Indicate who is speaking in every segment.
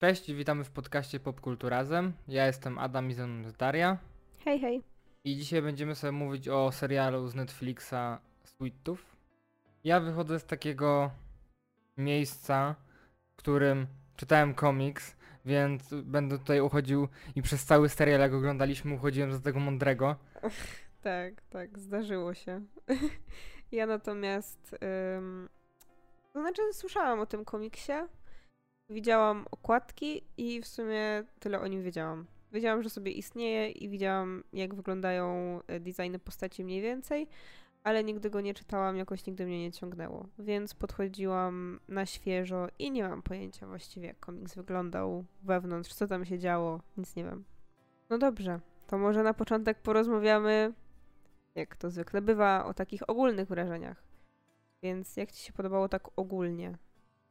Speaker 1: Cześć, witamy w podcaście Popkulturazem. Ja jestem Adam i ze mną jest Daria.
Speaker 2: Hej, hej.
Speaker 1: I dzisiaj będziemy sobie mówić o serialu z Netflixa Sweet Tooth. Ja wychodzę z takiego miejsca, w którym czytałem komiks, więc będę tutaj uchodził i przez cały serial, jak oglądaliśmy, uchodziłem za tego mądrego.
Speaker 2: Tak, tak, zdarzyło się. ja natomiast. Ym, to znaczy, słyszałam o tym komiksie, widziałam okładki i w sumie tyle o nim wiedziałam. Wiedziałam, że sobie istnieje i widziałam, jak wyglądają e, designy postaci mniej więcej, ale nigdy go nie czytałam, jakoś nigdy mnie nie ciągnęło. Więc podchodziłam na świeżo i nie mam pojęcia właściwie, jak komiks wyglądał wewnątrz, co tam się działo, nic nie wiem. No dobrze, to może na początek porozmawiamy, jak to zwykle bywa, o takich ogólnych wrażeniach. Więc jak ci się podobało tak ogólnie?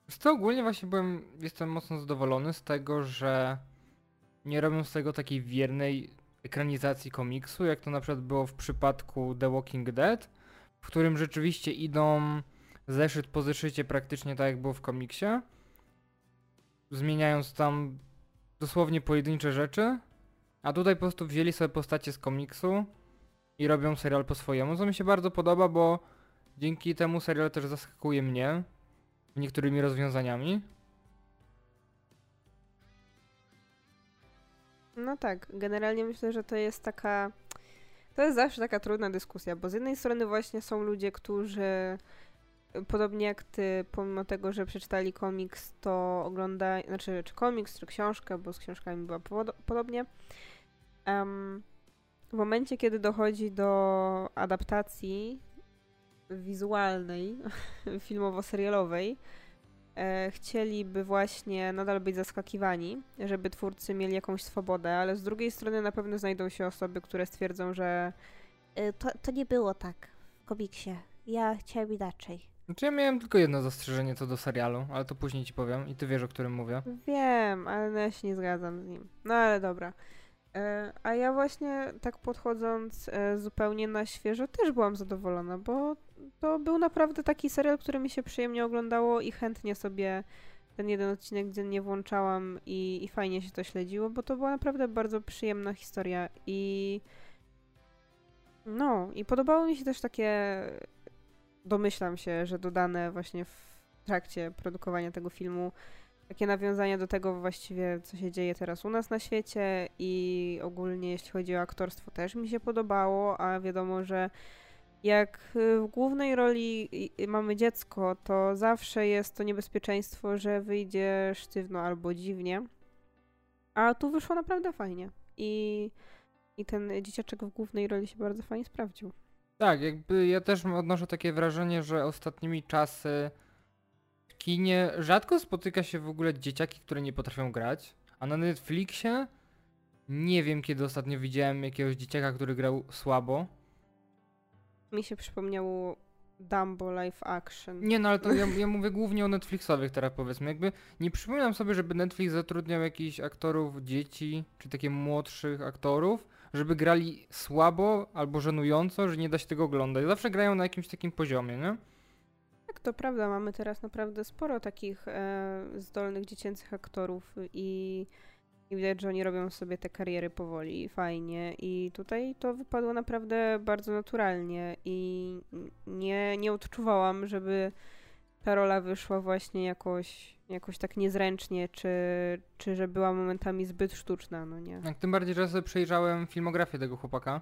Speaker 1: Z ogólnie właśnie byłem, jestem mocno zadowolony z tego, że nie robią z tego takiej wiernej ekranizacji komiksu, jak to na przykład było w przypadku The Walking Dead, w którym rzeczywiście idą zeszyt po zeszycie praktycznie tak jak było w komiksie, zmieniając tam dosłownie pojedyncze rzeczy, a tutaj po prostu wzięli sobie postacie z komiksu i robią serial po swojemu, co mi się bardzo podoba, bo dzięki temu serial też zaskakuje mnie niektórymi rozwiązaniami.
Speaker 2: No tak, generalnie myślę, że to jest taka. To jest zawsze taka trudna dyskusja, bo z jednej strony właśnie są ludzie, którzy podobnie jak ty, pomimo tego, że przeczytali komiks, to oglądają, znaczy czy komiks, czy książkę, bo z książkami była pod podobnie. Um, w momencie, kiedy dochodzi do adaptacji wizualnej, filmowo-serialowej, e, chcieliby właśnie nadal być zaskakiwani, żeby twórcy mieli jakąś swobodę, ale z drugiej strony na pewno znajdą się osoby, które stwierdzą, że
Speaker 3: Y, To, to nie było tak w komiksie. Ja chciałem inaczej.
Speaker 1: Znaczy ja miałem tylko jedno zastrzeżenie co do serialu, ale to później ci powiem i ty wiesz o którym mówię.
Speaker 2: wiem, ale no ja się nie zgadzam z nim. No ale dobra. E, A ja właśnie tak podchodząc e, zupełnie na świeżo też byłam zadowolona, bo to był naprawdę taki serial, który mi się przyjemnie oglądało i chętnie sobie ten jeden odcinek dziennie włączałam i, i fajnie się to śledziło, bo to była naprawdę bardzo przyjemna historia i no, i podobało mi się też takie, domyślam się, że dodane właśnie w trakcie produkowania tego filmu takie nawiązania do tego właściwie, co się dzieje teraz u nas na świecie i ogólnie jeśli chodzi o aktorstwo też mi się podobało, a wiadomo, że jak y, w głównej roli mamy dziecko, to zawsze jest to niebezpieczeństwo, że wyjdzie sztywno albo dziwnie. A tu wyszło naprawdę fajnie. I, i ten dzieciaczek w głównej roli się bardzo fajnie sprawdził.
Speaker 1: Tak, jakby ja też odnoszę takie wrażenie, że ostatnimi czasy w kinie rzadko spotyka się w ogóle dzieciaki, które nie potrafią grać, a na Netflixie nie wiem kiedy ostatnio widziałem jakiegoś dzieciaka, który grał słabo.
Speaker 2: Mi się przypomniało Dumbo live action.
Speaker 1: Nie no, ale to ja, ja mówię głównie o Netflixowych teraz powiedzmy, jakby nie przypominam sobie, żeby Netflix zatrudniał jakichś aktorów dzieci, czy takie młodszych aktorów, żeby grali słabo albo żenująco, że nie da się tego oglądać. Zawsze grają na jakimś takim poziomie, nie?
Speaker 2: Tak, to prawda. Mamy teraz naprawdę sporo takich e, zdolnych dziecięcych aktorów i, i widać, że oni robią sobie te kariery powoli fajnie. I tutaj to wypadło naprawdę bardzo naturalnie i nie, nie odczuwałam, żeby ta rola wyszła właśnie jakoś, jakoś tak niezręcznie, czy, czy że była momentami zbyt sztuczna, no nie.
Speaker 1: Jak tym bardziej, że sobie przejrzałem filmografię tego chłopaka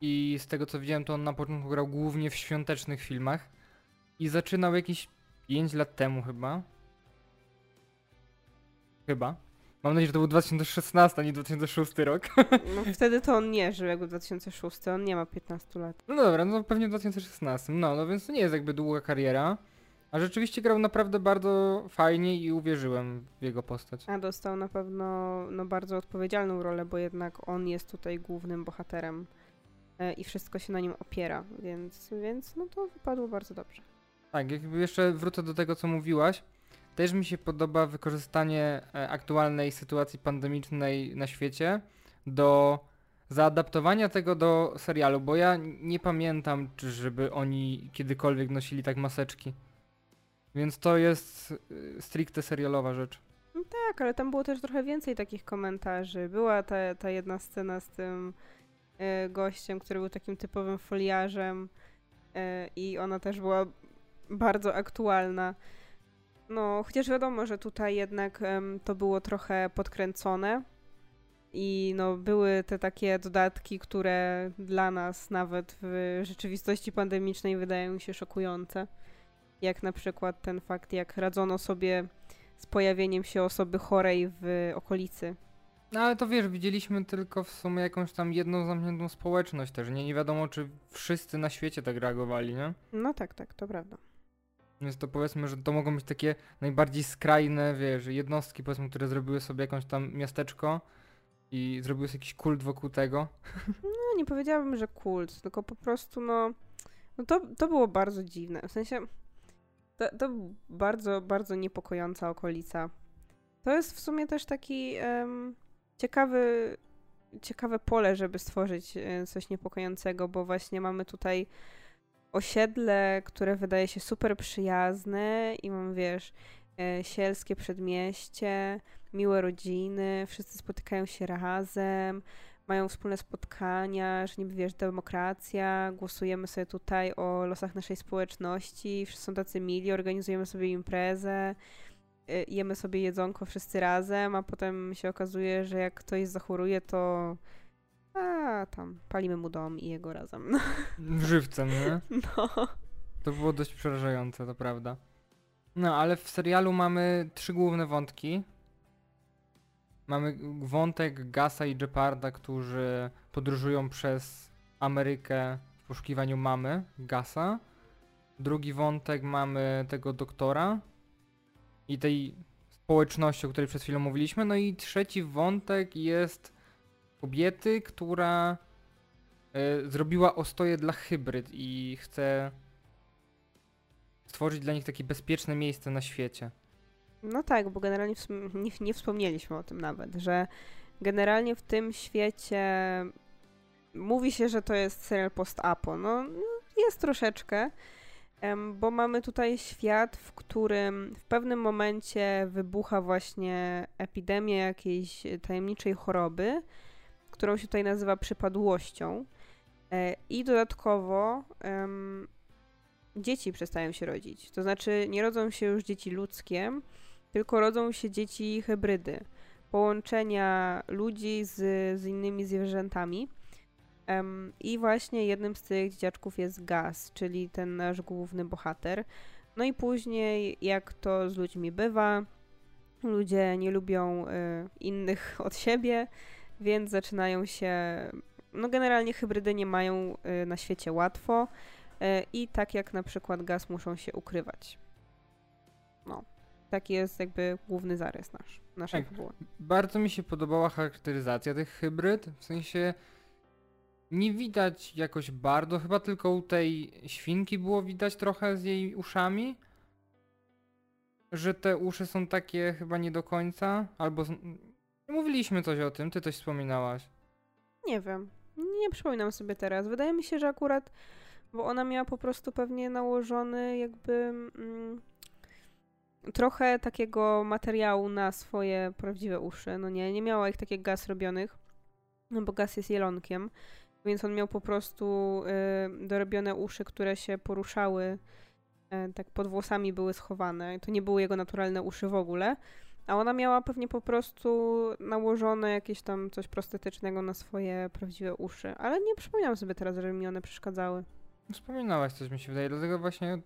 Speaker 1: i z tego co widziałem, to on na początku grał głównie w świątecznych filmach i zaczynał jakieś 5 lat temu chyba. Chyba. Mam nadzieję, że to był 2016, a nie 2006 rok.
Speaker 2: No wtedy to on nie żył, jakby 2006, on nie ma 15 lat.
Speaker 1: No dobra, no pewnie w 2016. No, no więc to nie jest jakby długa kariera. A rzeczywiście grał naprawdę bardzo fajnie i uwierzyłem w jego postać.
Speaker 2: A dostał na pewno no, bardzo odpowiedzialną rolę, bo jednak on jest tutaj głównym bohaterem e, i wszystko się na nim opiera, więc, więc no to wypadło bardzo dobrze.
Speaker 1: Tak, jakby jeszcze wrócę do tego, co mówiłaś. Też mi się podoba wykorzystanie e, aktualnej sytuacji pandemicznej na świecie do zaadaptowania tego do serialu, bo ja nie pamiętam, czy żeby oni kiedykolwiek nosili tak maseczki. Więc to jest y, stricte serialowa rzecz.
Speaker 2: Tak, ale tam było też trochę więcej takich komentarzy. Była ta, ta jedna scena z tym e, gościem, który był takim typowym foliarzem e, i ona też była bardzo aktualna. No, chociaż wiadomo, że tutaj jednak em, to było trochę podkręcone i no, były te takie dodatki, które dla nas nawet w rzeczywistości pandemicznej wydają się szokujące. Jak na przykład ten fakt, jak radzono sobie z pojawieniem się osoby chorej w okolicy.
Speaker 1: No ale to wiesz, widzieliśmy tylko w sumie jakąś tam jedną zamkniętą społeczność też, nie? Nie wiadomo, czy wszyscy na świecie tak reagowali, nie?
Speaker 2: No tak, tak, to prawda.
Speaker 1: Więc to powiedzmy, że to mogą być takie najbardziej skrajne, wiesz, jednostki powiedzmy, które zrobiły sobie jakąś tam miasteczko i zrobiły sobie jakiś kult wokół tego.
Speaker 2: No nie powiedziałabym, że kult, tylko po prostu no, no to, to było bardzo dziwne. W sensie to, to bardzo, bardzo niepokojąca okolica. To jest w sumie też taki em, ciekawy, ciekawe pole, żeby stworzyć e, coś niepokojącego, bo właśnie mamy tutaj osiedle, które wydaje się super przyjazne i mam, wiesz, e, sielskie przedmieście, miłe rodziny, wszyscy spotykają się razem, mają wspólne spotkania, że niby wiesz, demokracja, głosujemy sobie tutaj o losach naszej społeczności, wszyscy są tacy mili, organizujemy sobie imprezę, y, jemy sobie jedzonko wszyscy razem, a potem się okazuje, że jak ktoś zachoruje, to a tam palimy mu dom i jego razem.
Speaker 1: Żywcem, nie?
Speaker 2: No.
Speaker 1: To było dość przerażające, to prawda. No, ale w serialu mamy trzy główne wątki. Mamy wątek Gasa i Jeparda, którzy podróżują przez Amerykę w poszukiwaniu mamy Gasa. Drugi wątek mamy tego doktora i tej społeczności, o której przed chwilą mówiliśmy. No i trzeci wątek jest kobiety, która y, zrobiła ostoje dla hybryd i chce stworzyć dla nich takie bezpieczne miejsce na świecie.
Speaker 2: No tak, bo generalnie nie, nie wspomnieliśmy o tym nawet, że generalnie w tym świecie mówi się, że to jest serial post-apo. No, jest troszeczkę, bo mamy tutaj świat, w którym w pewnym momencie wybucha właśnie epidemia jakiejś tajemniczej choroby, którą się tutaj nazywa przypadłością. E, I dodatkowo em, dzieci przestają się rodzić. To znaczy nie rodzą się już dzieci ludzkie, tylko rodzą się dzieci hybrydy. Połączenia ludzi z, z innymi zwierzętami. Em, I właśnie jednym z tych dzieciaczków jest Gaz, czyli ten nasz główny bohater. No i później, jak to z ludźmi bywa, ludzie nie lubią y, innych od siebie, więc zaczynają się. No, generalnie hybrydy nie mają y, na świecie łatwo y, i tak jak na przykład gaz muszą się ukrywać. No, taki jest jakby główny zarys nasz, naszej
Speaker 1: Tak.
Speaker 2: fabuły.
Speaker 1: Bardzo mi się podobała charakteryzacja tych hybryd, w sensie nie widać jakoś bardzo, chyba tylko u tej świnki było widać trochę z jej uszami, że te uszy są takie chyba nie do końca, albo. Mówiliśmy coś o tym, ty coś wspominałaś.
Speaker 2: Nie wiem, nie przypominam sobie teraz. Wydaje mi się, że akurat, bo ona miała po prostu pewnie nałożony jakby mm, trochę takiego materiału na swoje prawdziwe uszy. No nie, nie miała ich tak jak gaz robionych, no bo gaz jest jelonkiem, więc on miał po prostu y, dorobione uszy, które się poruszały, y, tak pod włosami były schowane. To nie były jego naturalne uszy w ogóle. A ona miała pewnie po prostu nałożone jakieś tam coś prostetycznego na swoje prawdziwe uszy. Ale nie przypominam sobie teraz, żeby mi one przeszkadzały.
Speaker 1: Wspominałaś coś mi się wydaje, dlatego właśnie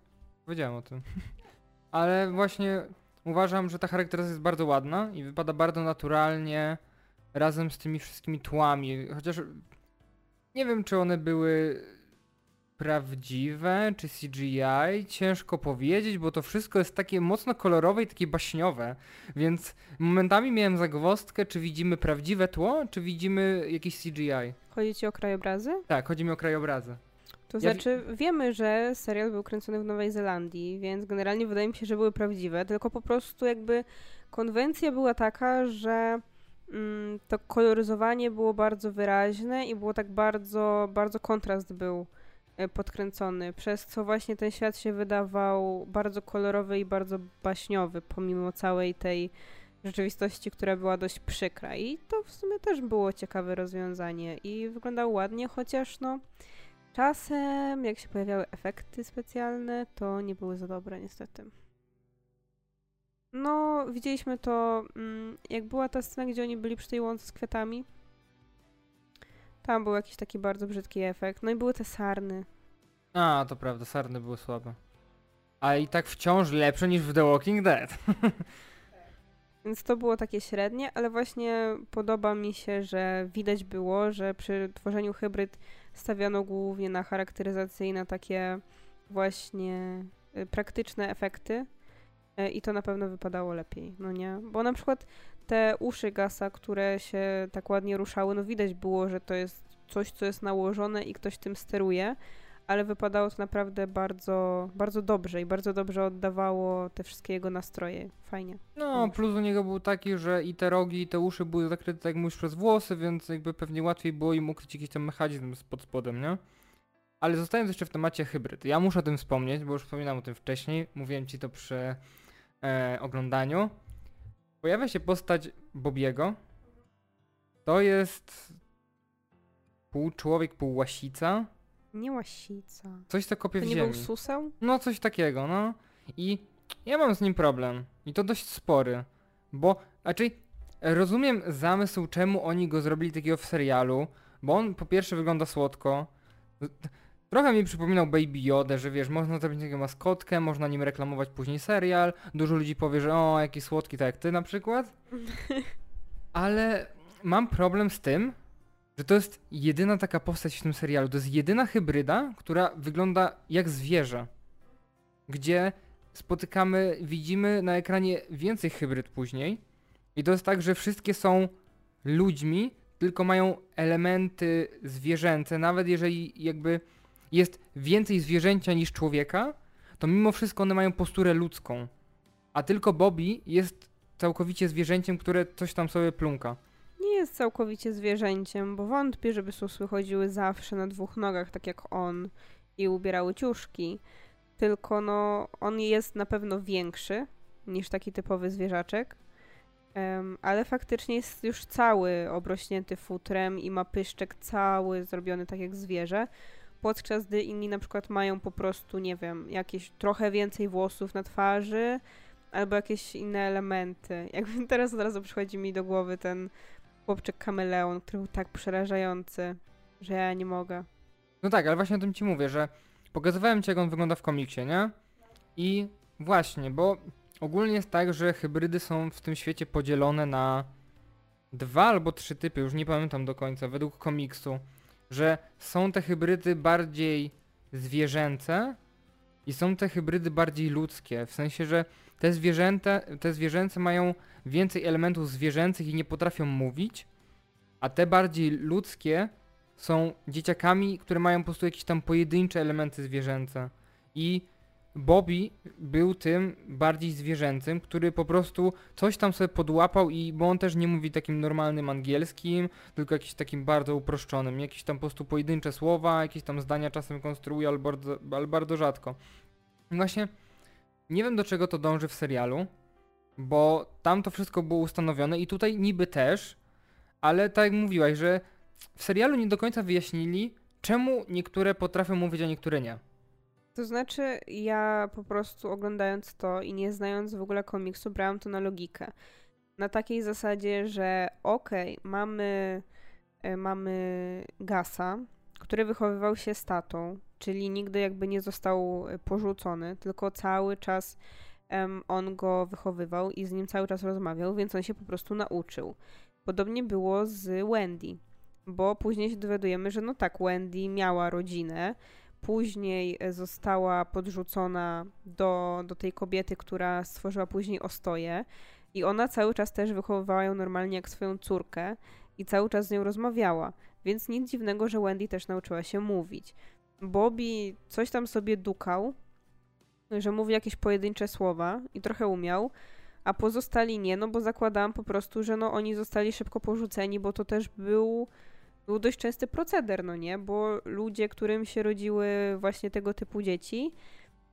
Speaker 1: powiedziałem o tym. Ale właśnie uważam, że ta charakteryzacja jest bardzo ładna i wypada bardzo naturalnie razem z tymi wszystkimi tłami. Chociaż nie wiem, czy one były prawdziwe, czy CGI. Ciężko powiedzieć, bo to wszystko jest takie mocno kolorowe i takie baśniowe. Więc momentami miałem zagwozdkę, czy widzimy prawdziwe tło, czy widzimy jakieś CGI.
Speaker 2: Chodzi ci o krajobrazy?
Speaker 1: Tak, chodzi mi o krajobrazy.
Speaker 2: To
Speaker 1: Ja
Speaker 2: znaczy, wiemy, że serial był kręcony w Nowej Zelandii, więc generalnie wydaje mi się, że były prawdziwe, tylko po prostu jakby konwencja była taka, że mm, to koloryzowanie było bardzo wyraźne i było tak bardzo, bardzo kontrast był podkręcony, przez co właśnie ten świat się wydawał bardzo kolorowy i bardzo baśniowy, pomimo całej tej rzeczywistości, która była dość przykra. I to w sumie też było ciekawe rozwiązanie i wyglądało ładnie, chociaż no czasem jak się pojawiały efekty specjalne, to nie były za dobre niestety. No, widzieliśmy to, mm, jak była ta scena, gdzie oni byli przy tej łące z kwiatami. Tam był jakiś taki bardzo brzydki efekt. No i były te sarny.
Speaker 1: A, to prawda, sarny były słabe. A i tak wciąż lepsze niż w The Walking Dead.
Speaker 2: Więc to było takie średnie, ale właśnie podoba mi się, że widać było, że przy tworzeniu hybryd stawiano głównie na charakteryzację i na takie właśnie y, praktyczne efekty. Y, I to na pewno wypadało lepiej, no nie? Bo na przykład te uszy Gasa, które się tak ładnie ruszały, no widać było, że to jest coś, co jest nałożone i ktoś tym steruje, ale wypadało to naprawdę bardzo, bardzo dobrze i bardzo dobrze oddawało te wszystkie jego nastroje. Fajnie.
Speaker 1: No, plus u niego był taki, że i te rogi, i te uszy były zakryte, tak jak mówisz, przez włosy, więc jakby pewnie łatwiej było im ukryć jakiś tam mechanizm pod spodem, nie? Ale zostając jeszcze w temacie hybryd, ja muszę o tym wspomnieć, bo już wspominałem o tym wcześniej, mówiłem ci to przy e, oglądaniu. Pojawia się postać Bobiego. To jest pół człowiek, pół łasica.
Speaker 2: Nie łasica.
Speaker 1: Coś co kopie
Speaker 2: To
Speaker 1: w
Speaker 2: nie
Speaker 1: ziemi.
Speaker 2: był suseł?
Speaker 1: No, coś takiego, no. I ja mam z nim problem. I to dość spory. Bo raczej rozumiem zamysł, czemu oni go zrobili takiego w serialu. Bo on po pierwsze wygląda słodko. Trochę mi przypominał Baby Yoda, że wiesz, można zrobić taką maskotkę, można nim reklamować później serial. Dużo ludzi powie, że o, jaki słodki, tak jak ty na przykład. Ale mam problem z tym, że to jest jedyna taka postać w tym serialu. To jest jedyna hybryda, która wygląda jak zwierzę. Gdzie spotykamy, widzimy na ekranie więcej hybryd później. I to jest tak, że wszystkie są ludźmi, tylko mają elementy zwierzęce. Nawet jeżeli jakby jest więcej zwierzęcia niż człowieka, to mimo wszystko one mają posturę ludzką. A tylko Bobby jest całkowicie zwierzęciem, które coś tam sobie plunka.
Speaker 2: Nie jest całkowicie zwierzęciem, bo wątpię, żeby susły chodziły zawsze na dwóch nogach, tak jak on, i ubierały ciuszki. Tylko no, on jest na pewno większy niż taki typowy zwierzaczek. Em, ale faktycznie jest już cały obrośnięty futrem i ma pyszczek cały zrobiony tak jak zwierzę. Podczas gdy inni na przykład mają po prostu, nie wiem, jakieś trochę więcej włosów na twarzy albo jakieś inne elementy. Jakby teraz od razu przychodzi mi do głowy ten chłopczyk kameleon, który był tak przerażający, że ja nie mogę.
Speaker 1: No tak, ale właśnie o tym ci mówię, że pokazywałem ci, jak on wygląda w komiksie, nie? I właśnie, bo ogólnie jest tak, że hybrydy są w tym świecie podzielone na dwa albo trzy typy, już nie pamiętam do końca, według komiksu, że są te hybrydy bardziej zwierzęce i są te hybrydy bardziej ludzkie, w sensie, że te zwierzęta, te zwierzęce mają więcej elementów zwierzęcych i nie potrafią mówić, a te bardziej ludzkie są dzieciakami, które mają po prostu jakieś tam pojedyncze elementy zwierzęce. I Bobby był tym bardziej zwierzęcym, który po prostu coś tam sobie podłapał i bo on też nie mówi takim normalnym angielskim, tylko jakimś takim bardzo uproszczonym. Jakieś tam po prostu pojedyncze słowa, jakieś tam zdania czasem konstruuje, ale bardzo, ale bardzo rzadko. Właśnie nie wiem do czego to dąży w serialu, bo tam to wszystko było ustanowione i tutaj niby też, ale tak jak mówiłaś, że w serialu nie do końca wyjaśnili, czemu niektóre potrafią mówić, a niektóre nie.
Speaker 2: To znaczy, ja po prostu oglądając to i nie znając w ogóle komiksu, brałam to na logikę. Na takiej zasadzie, że okej, mamy, e, mamy Gasa, który wychowywał się z tatą, czyli nigdy jakby nie został e, porzucony, tylko cały czas em, on go wychowywał i z nim cały czas rozmawiał, więc on się po prostu nauczył. Podobnie było z Wendy, bo później się dowiadujemy, że no tak, Wendy miała rodzinę, później e, została podrzucona do, do tej kobiety, która stworzyła później ostoję i ona cały czas też wychowywała ją normalnie jak swoją córkę i cały czas z nią rozmawiała, więc nic dziwnego, że Wendy też nauczyła się mówić. Bobby coś tam sobie dukał, że mówi jakieś pojedyncze słowa i trochę umiał, a pozostali nie, no bo zakładałam po prostu, że no oni zostali szybko porzuceni, bo to też był był dość częsty proceder, no nie? Bo ludzie, którym się rodziły właśnie tego typu dzieci,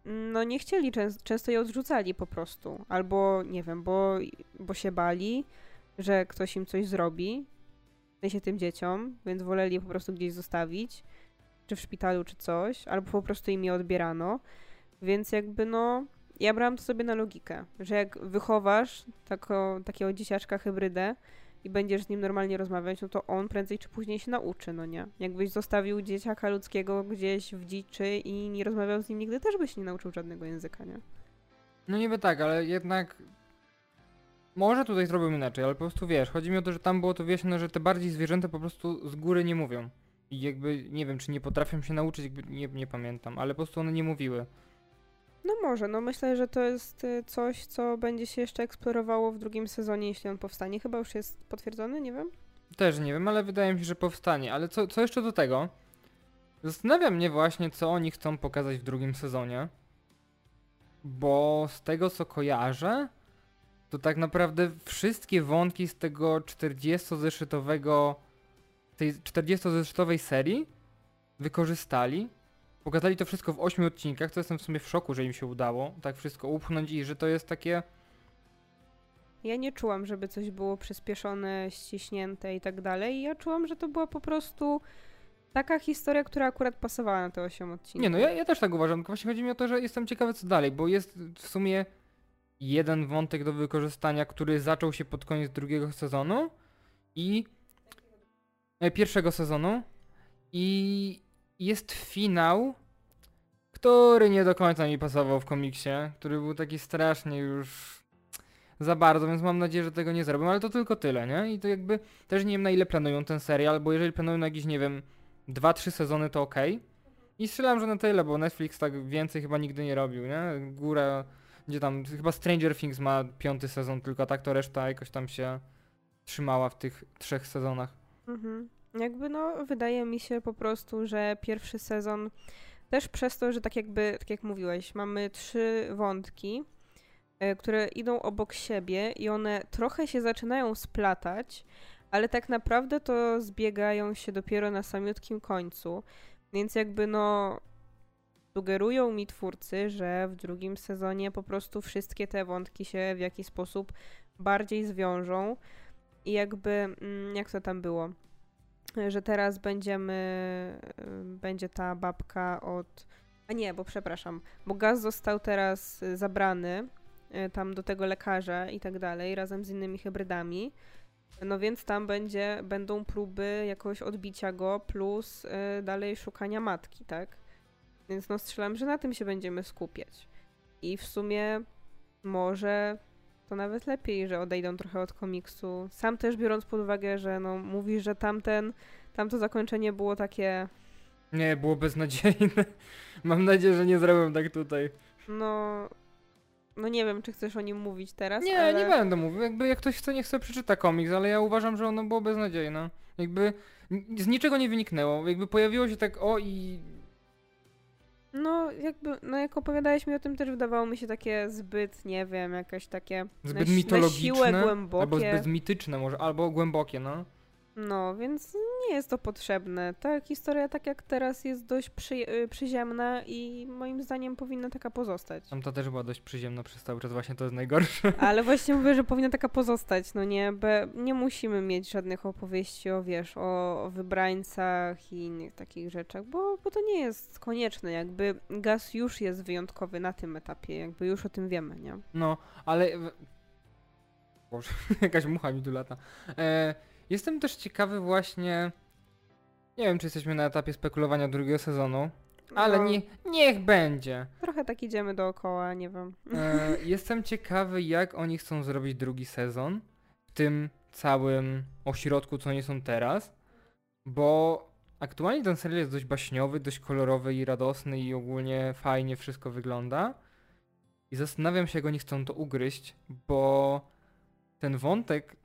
Speaker 2: no nie chcieli, częs- często je odrzucali po prostu. Albo, nie wiem, bo, bo się bali, że ktoś im coś zrobi, w sensie tym dzieciom, więc woleli je po prostu gdzieś zostawić, czy w szpitalu, czy coś, albo po prostu im je odbierano. Więc jakby no, ja brałam to sobie na logikę, że jak wychowasz tako, takiego dzieciaczka hybrydę i będziesz z nim normalnie rozmawiać, no to on prędzej czy później się nauczy, no nie? Jakbyś zostawił dzieciaka ludzkiego gdzieś w dziczy i nie rozmawiał z nim nigdy, też byś nie nauczył żadnego języka, nie?
Speaker 1: No niby tak, ale jednak może tutaj zrobił inaczej, ale po prostu wiesz, chodzi mi o to, że tam było to wyjaśnione, że te bardziej zwierzęta po prostu z góry nie mówią. I jakby, nie wiem, czy nie potrafią się nauczyć, jakby nie, nie pamiętam, ale po prostu one nie mówiły.
Speaker 2: No może, no myślę, że to jest y, coś, co będzie się jeszcze eksplorowało w drugim sezonie, jeśli on powstanie. Chyba już jest potwierdzony, nie wiem.
Speaker 1: Też nie wiem, ale wydaje mi się, że powstanie. Ale co, co jeszcze do tego? Zastanawia mnie właśnie, co oni chcą pokazać w drugim sezonie. Bo z tego, co kojarzę, to tak naprawdę wszystkie wątki z tego 40-zeszytowego, tej 40-zeszytowej serii wykorzystali. Pokazali to wszystko w 8 odcinkach, co jestem w sumie w szoku, że im się udało tak wszystko upchnąć i że to jest takie...
Speaker 2: Ja nie czułam, żeby coś było przyspieszone, ściśnięte i tak dalej. Ja czułam, że to była po prostu taka historia, która akurat pasowała na te 8 odcinków.
Speaker 1: Nie no, ja, ja też tak uważam, tylko właśnie chodzi mi o to, że jestem ciekawy co dalej, bo jest w sumie jeden wątek do wykorzystania, który zaczął się pod koniec drugiego sezonu i e, pierwszego sezonu i jest finał, który nie do końca mi pasował w komiksie, który był taki strasznie już za bardzo, więc mam nadzieję, że tego nie zrobią, ale to tylko tyle, nie? I to jakby też nie wiem na ile planują ten serial, bo jeżeli planują na jakieś, nie wiem, 2-3 sezony to ok. I strzelam, że na tyle, bo Netflix tak więcej chyba nigdy nie robił, nie? Góra, gdzie tam, chyba Stranger Things ma piąty sezon tylko, tak to reszta jakoś tam się trzymała w tych trzech sezonach.
Speaker 2: Mhm. Jakby no, wydaje mi się po prostu, że pierwszy sezon też przez to, że tak jakby, tak jak mówiłeś, mamy trzy wątki, y, które idą obok siebie i one trochę się zaczynają splatać, ale tak naprawdę to zbiegają się dopiero na samiutkim końcu. Więc jakby no sugerują mi twórcy, że w drugim sezonie po prostu wszystkie te wątki się w jakiś sposób bardziej zwiążą i jakby, mm, jak to tam było? Że teraz będziemy, będzie ta babka od, a nie, bo przepraszam, bo Gaz został teraz y, zabrany y, tam do tego lekarza i tak dalej, razem z innymi hybrydami. No więc tam będzie, będą próby jakoś odbicia go, plus y, dalej szukania matki, tak? Więc no strzelam, że na tym się będziemy skupiać. I w sumie może to nawet lepiej, że odejdą trochę od komiksu. Sam też biorąc pod uwagę, że no mówisz, że tamten, tamto zakończenie było takie,
Speaker 1: Nie, było beznadziejne. Mam nadzieję, że nie zrobią tak tutaj.
Speaker 2: no... No nie wiem, czy chcesz o nim mówić teraz,
Speaker 1: Nie,
Speaker 2: ale...
Speaker 1: nie będę mówił. Jakby jak ktoś chce, niech sobie przeczyta komiks, ale ja uważam, że ono było beznadziejne. Jakby z niczego nie wyniknęło. Jakby pojawiło się tak o i
Speaker 2: No, jakby, no jak opowiadałeś mi o tym, też wydawało mi się takie zbyt, nie wiem, jakieś takie
Speaker 1: zbyt
Speaker 2: na,
Speaker 1: mitologiczne.
Speaker 2: na siłę głębokie.
Speaker 1: Albo zbyt mityczne może, albo głębokie, no.
Speaker 2: No, więc nie jest to potrzebne. Ta historia, tak jak teraz, jest dość przy, y, przyziemna i moim zdaniem powinna taka pozostać.
Speaker 1: Tamta też była dość przyziemna przez cały czas, właśnie to jest najgorsze.
Speaker 2: Ale właśnie mówię, że powinna taka pozostać, no nie? Be, nie musimy mieć żadnych opowieści o, wiesz, o, o wybrańcach i innych takich rzeczach, bo, bo to nie jest konieczne. Jakby gaz już jest wyjątkowy na tym etapie, jakby już o tym wiemy, nie?
Speaker 1: No, ale... Boże, jakaś mucha mi tu lata. E, jestem też ciekawy właśnie... Nie wiem, czy jesteśmy na etapie spekulowania drugiego sezonu, ale
Speaker 2: No,
Speaker 1: nie, niech będzie.
Speaker 2: Trochę tak idziemy dookoła, nie wiem.
Speaker 1: E, jestem ciekawy, jak oni chcą zrobić drugi sezon w tym całym ośrodku, co oni są teraz, bo aktualnie ten serial jest dość baśniowy, dość kolorowy i radosny i ogólnie fajnie wszystko wygląda. I zastanawiam się, jak oni chcą to ugryźć, bo ten wątek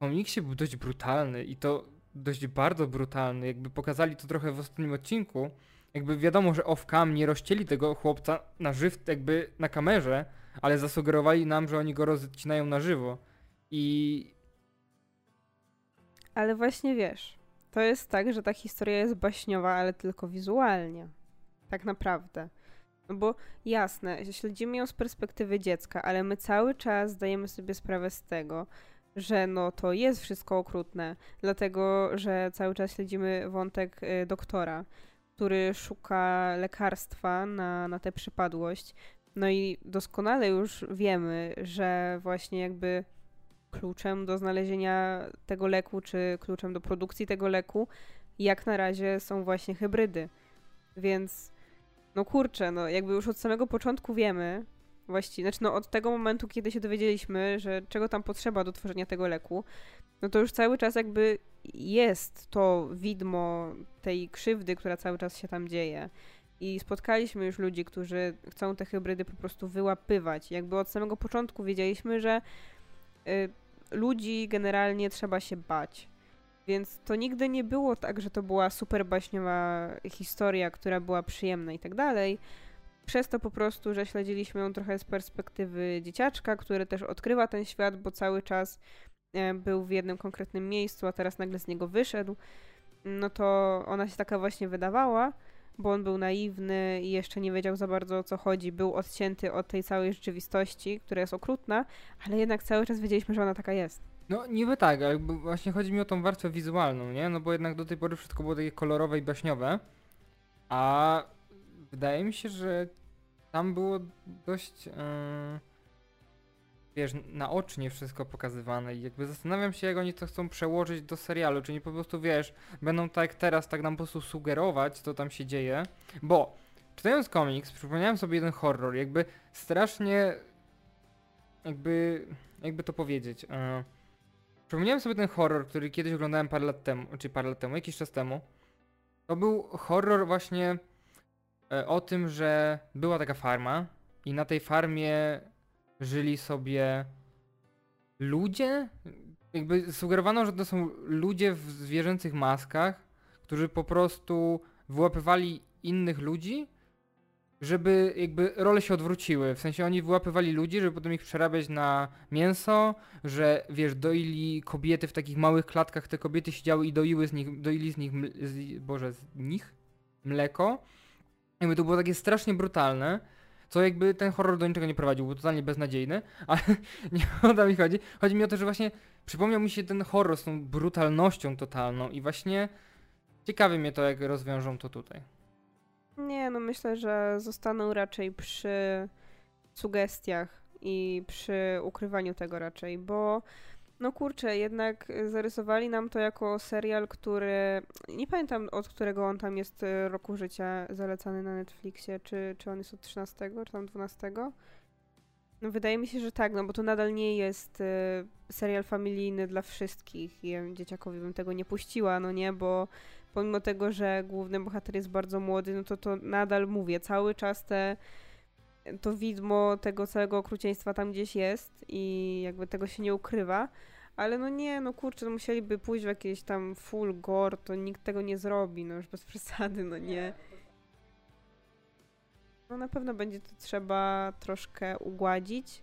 Speaker 1: komiksie był dość brutalny i to dość bardzo brutalny. Jakby pokazali to trochę w ostatnim odcinku. Jakby wiadomo, że off-cam nie rozcięli tego chłopca na żyw, jakby na kamerze, ale zasugerowali nam, że oni go rozcinają na żywo. I
Speaker 2: Ale właśnie wiesz, to jest tak, że ta historia jest baśniowa, ale tylko wizualnie. Tak naprawdę. No bo jasne, śledzimy ją z perspektywy dziecka, ale my cały czas zdajemy sobie sprawę z tego, że no to jest wszystko okrutne, dlatego że cały czas śledzimy wątek y, doktora, który szuka lekarstwa na, na tę przypadłość. No i doskonale już wiemy, że właśnie jakby kluczem do znalezienia tego leku, czy kluczem do produkcji tego leku, jak na razie są właśnie hybrydy. Więc no kurczę, no jakby już od samego początku wiemy, właściwie, znaczy no od tego momentu, kiedy się dowiedzieliśmy, że czego tam potrzeba do tworzenia tego leku, no to już cały czas jakby jest to widmo tej krzywdy, która cały czas się tam dzieje. I spotkaliśmy już ludzi, którzy chcą te hybrydy po prostu wyłapywać. Jakby od samego początku wiedzieliśmy, że y, ludzi generalnie trzeba się bać. Więc to nigdy nie było tak, że to była super baśniowa historia, która była przyjemna i tak dalej. Przez to po prostu, że śledziliśmy ją trochę z perspektywy dzieciaczka, który też odkrywa ten świat, bo cały czas e, był w jednym konkretnym miejscu, a teraz nagle z niego wyszedł, no to ona się taka właśnie wydawała, bo on był naiwny i jeszcze nie wiedział za bardzo o co chodzi, był odcięty od tej całej rzeczywistości, która jest okrutna, ale jednak cały czas wiedzieliśmy, że ona taka jest.
Speaker 1: No niby tak, ale właśnie chodzi mi o tą warstwę wizualną, nie? No bo jednak do tej pory wszystko było takie kolorowe i baśniowe, a wydaje mi się, że tam było dość, yy, wiesz, naocznie wszystko pokazywane i jakby zastanawiam się, jak oni to chcą przełożyć do serialu, czy nie po prostu, wiesz, będą tak teraz, tak nam po prostu sugerować, co tam się dzieje, bo czytając komiks, przypomniałem sobie jeden horror, jakby strasznie, jakby, jakby to powiedzieć, yy, przypomniałem sobie ten horror, który kiedyś oglądałem parę lat temu, czy parę lat temu, jakiś czas temu, to był horror właśnie o tym, że była taka farma i na tej farmie żyli sobie ludzie. Jakby sugerowano, że to są ludzie w zwierzęcych maskach, którzy po prostu wyłapywali innych ludzi, żeby jakby role się odwróciły. W sensie oni wyłapywali ludzi, żeby potem ich przerabiać na mięso, że wiesz, doili kobiety w takich małych klatkach, te kobiety siedziały i doiły z nich, doili z nich, z, boże, z nich mleko jakby to było takie strasznie brutalne, co jakby ten horror do niczego nie prowadził, był totalnie beznadziejny, ale nie o to mi chodzi. Chodzi mi o to, że właśnie przypomniał mi się ten horror z tą brutalnością totalną i właśnie ciekawi mnie to, jak rozwiążą to tutaj.
Speaker 2: Nie, no myślę, że zostaną raczej przy sugestiach i przy ukrywaniu tego raczej, bo no kurczę, jednak zarysowali nam to jako serial, który. Nie pamiętam od którego on tam jest e, roku życia zalecany na Netflixie, czy, czy on jest od 13, czy tam 12. No wydaje mi się, że tak, no bo to nadal nie jest y, serial familijny dla wszystkich ja dzieciakowi bym tego nie puściła, no nie, bo pomimo tego, że główny bohater jest bardzo młody, no to to nadal mówię, cały czas te to widmo tego całego okrucieństwa tam gdzieś jest i jakby tego się nie ukrywa. Ale no nie, no kurczę, no musieliby pójść w jakieś tam full gore, to nikt tego nie zrobi, no już bez przesady, no nie. No na pewno będzie to trzeba troszkę ugładzić,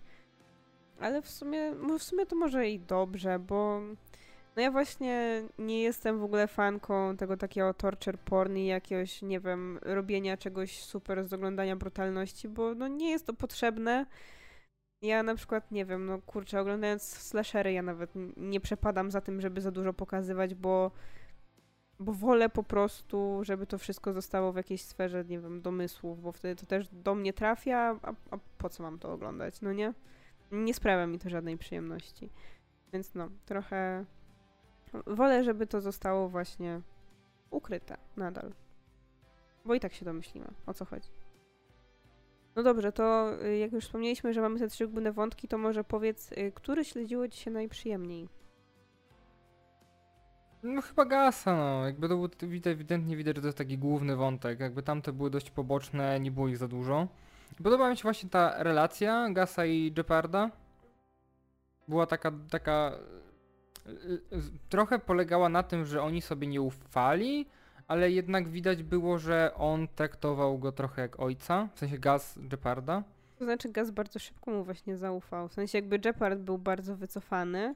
Speaker 2: ale w sumie, w sumie to może i dobrze, bo no ja właśnie nie jestem w ogóle fanką tego takiego torture porn i jakiegoś, nie wiem, robienia czegoś super z oglądania brutalności, bo no nie jest to potrzebne. Ja na przykład, nie wiem, no kurczę, oglądając slashery ja nawet nie przepadam za tym, żeby za dużo pokazywać, bo bo wolę po prostu, żeby to wszystko zostało w jakiejś sferze, nie wiem, domysłów, bo wtedy to też do mnie trafia, a, a po co mam to oglądać, no nie? Nie sprawia mi to żadnej przyjemności. Więc no, trochę wolę, żeby to zostało właśnie ukryte nadal. Bo i tak się domyślimy, o co chodzi. No dobrze, to y, jak już wspomnieliśmy, że mamy te trzy główne wątki, to może powiedz, y, który śledziło ci się najprzyjemniej?
Speaker 1: No chyba Gasa, no. Jakby to było widać, ewidentnie widać, że to jest taki główny wątek. Jakby tamte były dość poboczne, nie było ich za dużo. Podoba mi się właśnie ta relacja Gasa i Jeparda. Była taka, taka trochę polegała na tym, że oni sobie nie ufali, ale jednak widać było, że on traktował go trochę jak ojca, w sensie Gaz Jeparda.
Speaker 2: To znaczy Gaz bardzo szybko mu właśnie zaufał. W sensie jakby Jepard był bardzo wycofany,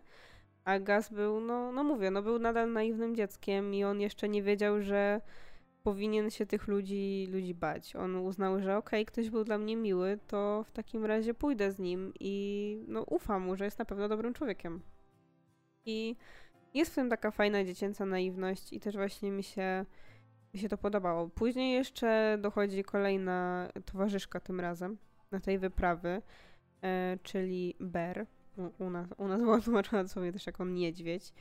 Speaker 2: a Gaz był, no, no mówię, no był nadal naiwnym dzieckiem i on jeszcze nie wiedział, że powinien się tych ludzi, ludzi bać. On uznał, że okej, ktoś był dla mnie miły, to w takim razie pójdę z nim i no ufam mu, że jest na pewno dobrym człowiekiem. I jest w tym taka fajna dziecięca naiwność i też właśnie mi się, mi się to podobało. Później jeszcze dochodzi kolejna towarzyszka tym razem na tej wyprawy, e, czyli Ber. U, u, nas, u nas była tłumaczona dosłownie też jako niedźwiedź.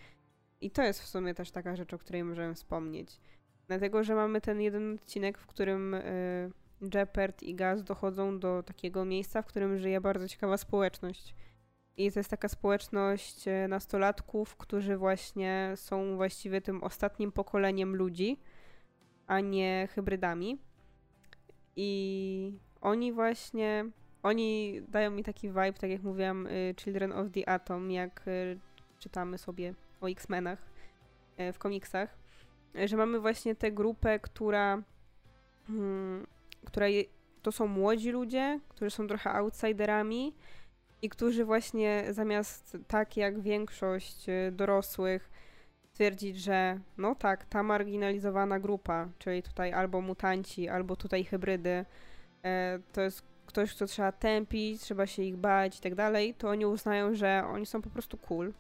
Speaker 2: I to jest w sumie też taka rzecz, o której możemy wspomnieć. Dlatego, że mamy ten jeden odcinek, w którym y, Jeopard i Gaz dochodzą do takiego miejsca, w którym żyje bardzo ciekawa społeczność. I to jest taka społeczność e, nastolatków, którzy właśnie są właściwie tym ostatnim pokoleniem ludzi, a nie hybrydami. I oni właśnie, oni dają mi taki vibe, tak jak mówiłam, y, Children of the Atom, jak y, czytamy sobie o X-Menach w komiksach, że mamy właśnie tę grupę, która, hmm, która je, to są młodzi ludzie, którzy są trochę outsiderami, i którzy właśnie zamiast tak jak większość y, dorosłych twierdzić, że no tak, ta marginalizowana grupa, czyli tutaj albo mutanci, albo tutaj hybrydy, e, to jest ktoś, kto trzeba tępić, trzeba się ich bać i tak dalej, to oni uznają, że oni są po prostu cool.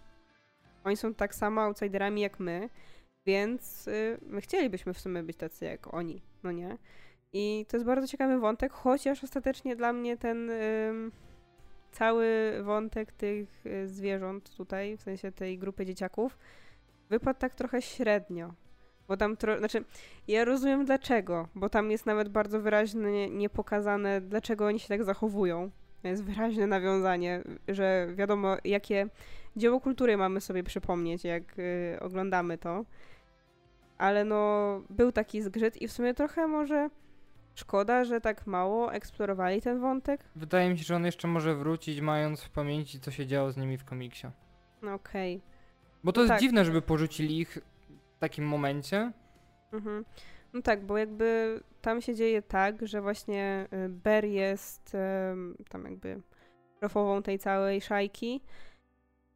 Speaker 2: Oni są tak samo outsiderami jak my, więc y, my chcielibyśmy w sumie być tacy jak oni, no nie? I to jest bardzo ciekawy wątek, chociaż ostatecznie dla mnie ten cały wątek tych y, zwierząt tutaj, w sensie tej grupy dzieciaków, wypadł tak trochę średnio. Bo tam, tro... znaczy, ja rozumiem dlaczego, bo tam jest nawet bardzo wyraźnie niepokazane, dlaczego oni się tak zachowują. Jest wyraźne nawiązanie, że wiadomo, jakie dzieło kultury mamy sobie przypomnieć, jak y, oglądamy to. Ale no, był taki zgrzyt i w sumie trochę może Szkoda, że tak mało eksplorowali ten wątek.
Speaker 1: Wydaje mi się, że on jeszcze może wrócić, mając w pamięci, co się działo z nimi w komiksie.
Speaker 2: No okej. Okay.
Speaker 1: Bo to jest tak. dziwne, żeby porzucili ich w takim momencie.
Speaker 2: Mhm. No tak, bo jakby tam się dzieje tak, że właśnie y, Ber jest tam jakby szefową tej całej szajki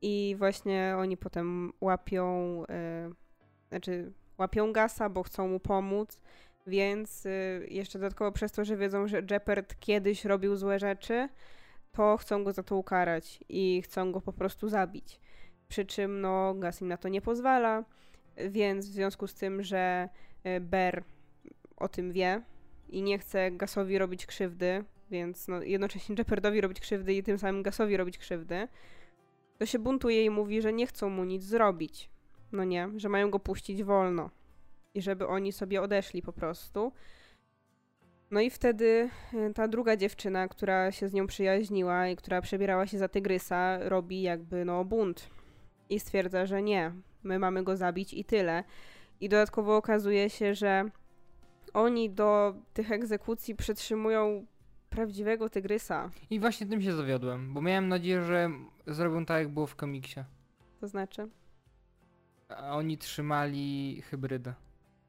Speaker 2: i właśnie oni potem łapią, y, znaczy łapią Gasa, bo chcą mu pomóc więc y, jeszcze dodatkowo przez to, że wiedzą, że Jeopard kiedyś robił złe rzeczy, to chcą go za to ukarać i chcą go po prostu zabić. Przy czym no, Gas im na to nie pozwala, więc w związku z tym, że y, Ber o tym wie i nie chce Gasowi robić krzywdy, więc no, jednocześnie Jeopardowi robić krzywdy i tym samym Gasowi robić krzywdy, to się buntuje i mówi, że nie chcą mu nic zrobić. No nie, że mają go puścić wolno i żeby oni sobie odeszli po prostu. No i wtedy y, ta druga dziewczyna, która się z nią przyjaźniła i która przebierała się za tygrysa, robi jakby no bunt i stwierdza, że nie, my mamy go zabić i tyle. I dodatkowo okazuje się, że oni do tych egzekucji przytrzymują prawdziwego tygrysa.
Speaker 1: I właśnie tym się zawiodłem, bo miałem nadzieję, że zrobią tak, jak było w komiksie.
Speaker 2: To znaczy?
Speaker 1: A oni trzymali hybrydę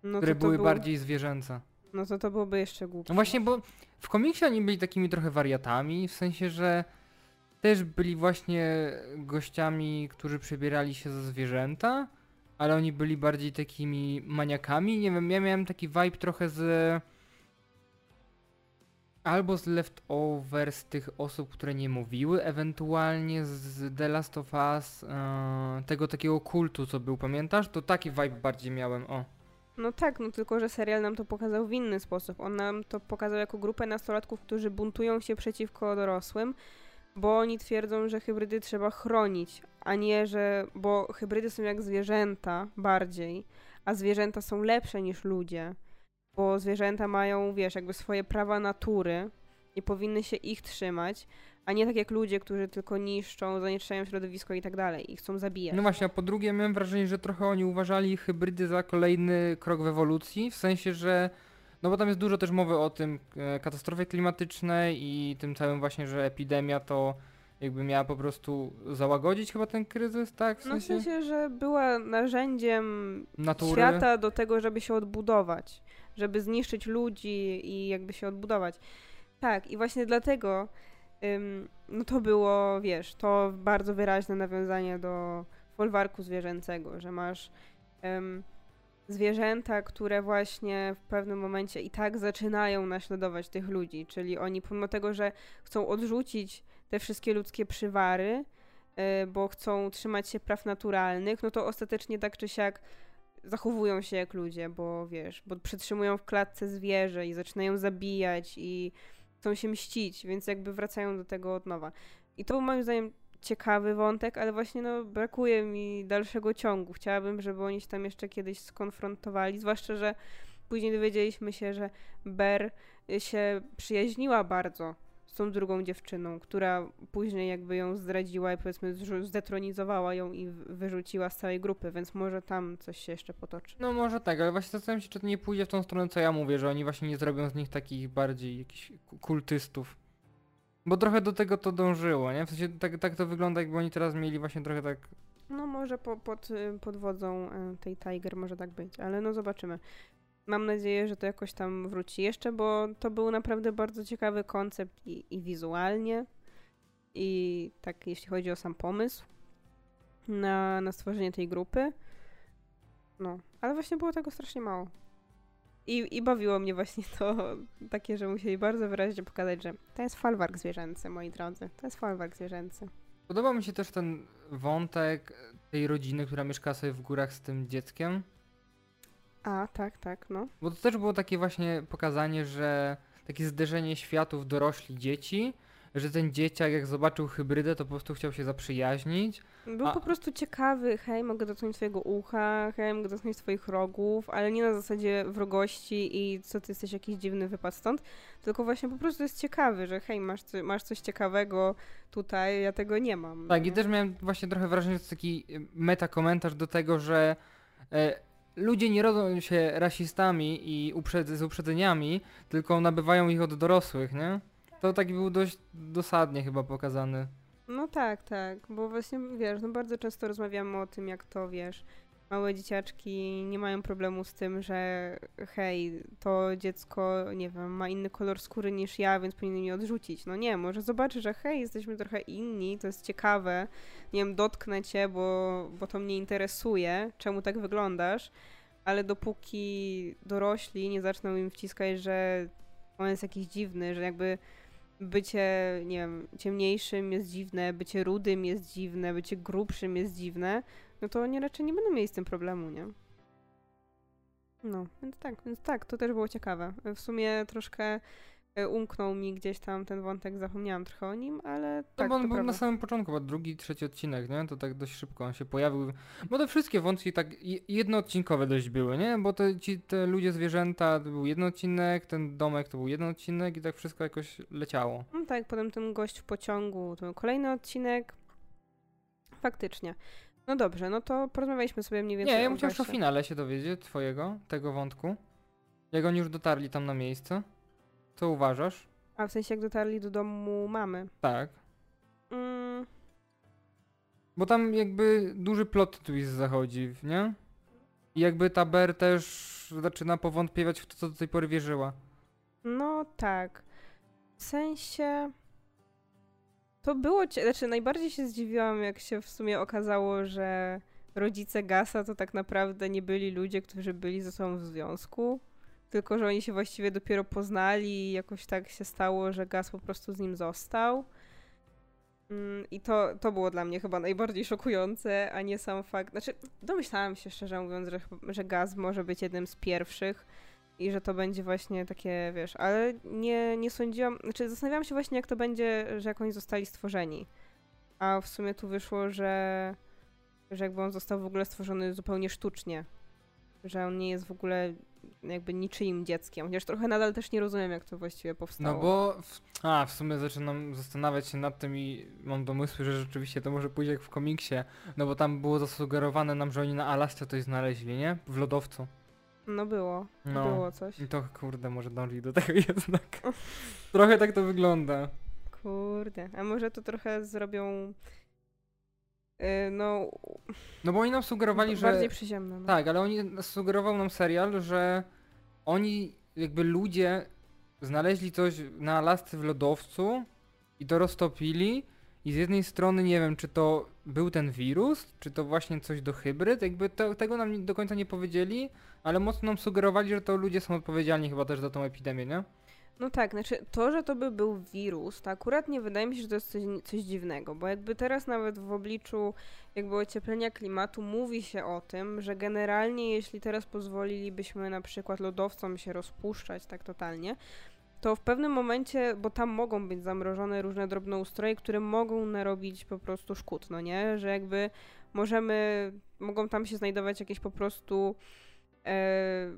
Speaker 1: no które były był... bardziej zwierzęce.
Speaker 2: No to to byłoby jeszcze głupsze.
Speaker 1: No właśnie, bo w komiksie oni byli takimi trochę wariatami, w sensie, że też byli właśnie gościami, którzy przebierali się za zwierzęta, ale oni byli bardziej takimi maniakami. Nie wiem, ja miałem taki vibe trochę z. Albo z leftovers tych osób, które nie mówiły, ewentualnie z The Last of Us, yy, tego takiego kultu, co był, pamiętasz? To taki vibe bardziej miałem, o.
Speaker 2: No tak, no tylko, że serial nam to pokazał w inny sposób. On nam to pokazał jako grupę nastolatków, którzy buntują się przeciwko dorosłym, bo oni twierdzą, że hybrydy trzeba chronić, a nie, że. bo hybrydy są jak zwierzęta bardziej, a zwierzęta są lepsze niż ludzie, bo zwierzęta mają, wiesz, jakby swoje prawa natury i powinny się ich trzymać, a nie tak jak ludzie, którzy tylko niszczą, zanieczyszczają środowisko i tak dalej i chcą zabijać.
Speaker 1: No właśnie, a po drugie miałem wrażenie, że trochę oni uważali hybrydy za kolejny krok w ewolucji, w sensie, że no bo tam jest dużo też mowy o tym e, katastrofie klimatycznej i tym całym właśnie, że epidemia to jakby miała po prostu załagodzić chyba ten kryzys, tak?
Speaker 2: W sensie, no w sensie że była narzędziem Natury. świata do tego, żeby się odbudować, żeby zniszczyć ludzi i jakby się odbudować. Tak, i właśnie dlatego no to było, wiesz, to bardzo wyraźne nawiązanie do folwarku zwierzęcego, że masz zwierzęta, które właśnie w pewnym momencie i tak zaczynają naśladować tych ludzi, czyli oni pomimo tego, że chcą odrzucić te wszystkie ludzkie przywary, y, bo chcą trzymać się praw naturalnych, no to ostatecznie tak czy siak zachowują się jak ludzie, bo wiesz, bo przetrzymują w klatce zwierzę i zaczynają zabijać i chcą się mścić, więc jakby wracają do tego od nowa. I to był moim zdaniem ciekawy wątek, ale właśnie no brakuje mi dalszego ciągu. Chciałabym, żeby oni się tam jeszcze kiedyś skonfrontowali, zwłaszcza, że później dowiedzieliśmy się, że Ber się przyjaźniła bardzo z tą drugą dziewczyną, która później jakby ją zdradziła i powiedzmy zdetronizowała ją i wyrzuciła z całej grupy, więc może tam coś się jeszcze potoczy.
Speaker 1: No może tak, ale właśnie zastanawiam się, czy to nie pójdzie w tą stronę, co ja mówię, że oni właśnie nie zrobią z nich takich bardziej jakichś ku- kultystów. Bo trochę do tego to dążyło, nie? W sensie tak, tak to wygląda, jakby oni teraz mieli właśnie trochę tak...
Speaker 2: No może po, pod, y, pod wodzą y, tej Tiger może tak być, ale no zobaczymy. Mam nadzieję, że to jakoś tam wróci jeszcze, bo to był naprawdę bardzo ciekawy koncept i, i wizualnie, i tak jeśli chodzi o sam pomysł na, na stworzenie tej grupy. No, ale właśnie było tego strasznie mało. I, I bawiło mnie właśnie to takie, że musieli bardzo wyraźnie pokazać, że to jest folwark zwierzęcy, moi drodzy. To jest folwark zwierzęcy.
Speaker 1: Podoba mi się też ten wątek tej rodziny, która mieszka sobie w górach z tym dzieckiem.
Speaker 2: A, tak, tak, no.
Speaker 1: Bo to też było takie właśnie pokazanie, że takie zderzenie światów dorośli dzieci, że ten dzieciak jak zobaczył hybrydę, to po prostu chciał się zaprzyjaźnić.
Speaker 2: Był
Speaker 1: A-
Speaker 2: po prostu ciekawy, hej, mogę dotknąć twojego ucha, hej, mogę dotknąć twoich rogów, ale nie na zasadzie wrogości i co ty jesteś jakiś dziwny wypad stąd, tylko właśnie po prostu jest ciekawy, że hej, masz, masz coś ciekawego tutaj, ja tego nie mam.
Speaker 1: Tak, i
Speaker 2: nie?
Speaker 1: też miałem właśnie trochę wrażenie, że to jest taki meta komentarz do tego, że e, ludzie nie rodzą się rasistami i uprzed z uprzedzeniami, tylko nabywają ich od dorosłych, nie? To taki był dość dosadnie chyba pokazany.
Speaker 2: No tak, tak, bo właśnie, wiesz, no bardzo często rozmawiamy o tym, jak to, wiesz, małe dzieciaczki nie mają problemu z tym, że hej, to dziecko, nie wiem, ma inny kolor skóry niż ja, więc powinien mnie odrzucić. No nie, może zobaczy, że hej, jesteśmy trochę inni, to jest ciekawe, nie wiem, dotknę cię, bo, bo to mnie interesuje, czemu tak wyglądasz, ale dopóki dorośli nie zaczną im wciskać, że on jest jakiś dziwny, że jakby bycie, nie wiem, ciemniejszym jest dziwne, bycie rudym jest dziwne, bycie grubszym jest dziwne, no to oni raczej nie będą mieli z tym problemu, nie? No, więc tak, więc tak, to też było ciekawe. W sumie troszkę e, umknął mi gdzieś tam ten wątek, zapomniałam trochę o nim, ale
Speaker 1: No
Speaker 2: tak,
Speaker 1: bo on
Speaker 2: to
Speaker 1: był na
Speaker 2: prawda.
Speaker 1: samym początku, bo drugi, trzeci odcinek, nie? To tak dość szybko on się pojawił. Bo te wszystkie wątki tak je- jednoodcinkowe dość były, nie? Bo te, ci, te ludzie, zwierzęta to był jeden odcinek, ten domek to był jeden odcinek i tak wszystko jakoś leciało.
Speaker 2: No tak, potem ten gość w pociągu, to był kolejny odcinek. Faktycznie. No dobrze, no to porozmawialiśmy sobie mniej więcej
Speaker 1: Nie, ja bym chciał jeszcze o finale się dowiedzieć twojego, tego wątku. Jak oni już dotarli tam na miejsce. Co uważasz?
Speaker 2: A w sensie jak dotarli do domu mamy.
Speaker 1: Tak.
Speaker 2: Mm,
Speaker 1: Bo tam jakby duży plot twist zachodzi, nie? I jakby ta Ber też zaczyna powątpiewać w to, co do tej pory wierzyła.
Speaker 2: No tak. W sensie. To było. Znaczy, najbardziej się zdziwiłam, jak się w sumie okazało, że rodzice Gasa to tak naprawdę nie byli ludzie, którzy byli ze sobą w związku. Tylko, że oni się właściwie dopiero poznali i jakoś tak się stało, że Gas po prostu z nim został. Mm, I to, to było dla mnie chyba najbardziej szokujące, a nie sam fakt. Znaczy, domyślałam się szczerze mówiąc, że, że Gaz może być jednym z pierwszych i że to będzie właśnie takie, wiesz, ale nie, nie sądziłam, znaczy zastanawiałam się właśnie, jak to będzie, że jak oni zostali stworzeni. A w sumie tu wyszło, że, że jakby on został w ogóle stworzony zupełnie sztucznie. Że on nie jest w ogóle jakby niczyim dzieckiem. Chociaż trochę nadal też nie rozumiem, jak to właściwie powstało.
Speaker 1: No bo. W, a, w sumie zaczynam zastanawiać się nad tym i mam domysły, że rzeczywiście to może pójść jak w komiksie. No bo tam było zasugerowane nam, że oni na Alasce coś znaleźli, nie? W lodowcu.
Speaker 2: No było,
Speaker 1: No.
Speaker 2: było coś.
Speaker 1: I to kurde, może dążyli do tego jednak. Trochę tak to wygląda.
Speaker 2: Kurde, a może to trochę zrobią yy, no
Speaker 1: No bo oni nam sugerowali, że.
Speaker 2: bardziej przyziemne. No.
Speaker 1: Tak, ale oni sugerował nam serial, że oni jakby ludzie znaleźli coś na Alasce w lodowcu i to roztopili i z jednej strony nie wiem, czy to był ten wirus, czy to właśnie coś do hybryd, jakby to, tego nam do końca nie powiedzieli, ale mocno nam sugerowali, że to ludzie są odpowiedzialni chyba też za tą epidemię, nie?
Speaker 2: No tak, znaczy to, że to by był wirus, to akurat nie wydaje mi się, że to jest coś, coś dziwnego, bo jakby teraz nawet w obliczu jakby ocieplenia klimatu mówi się o tym, że generalnie jeśli teraz pozwolilibyśmy na przykład lodowcom się rozpuszczać tak totalnie, to w pewnym momencie, bo tam mogą być zamrożone różne drobnoustroje, które mogą narobić po prostu szkód, no nie? Że jakby możemy, mogą tam się znajdować jakieś po prostu e,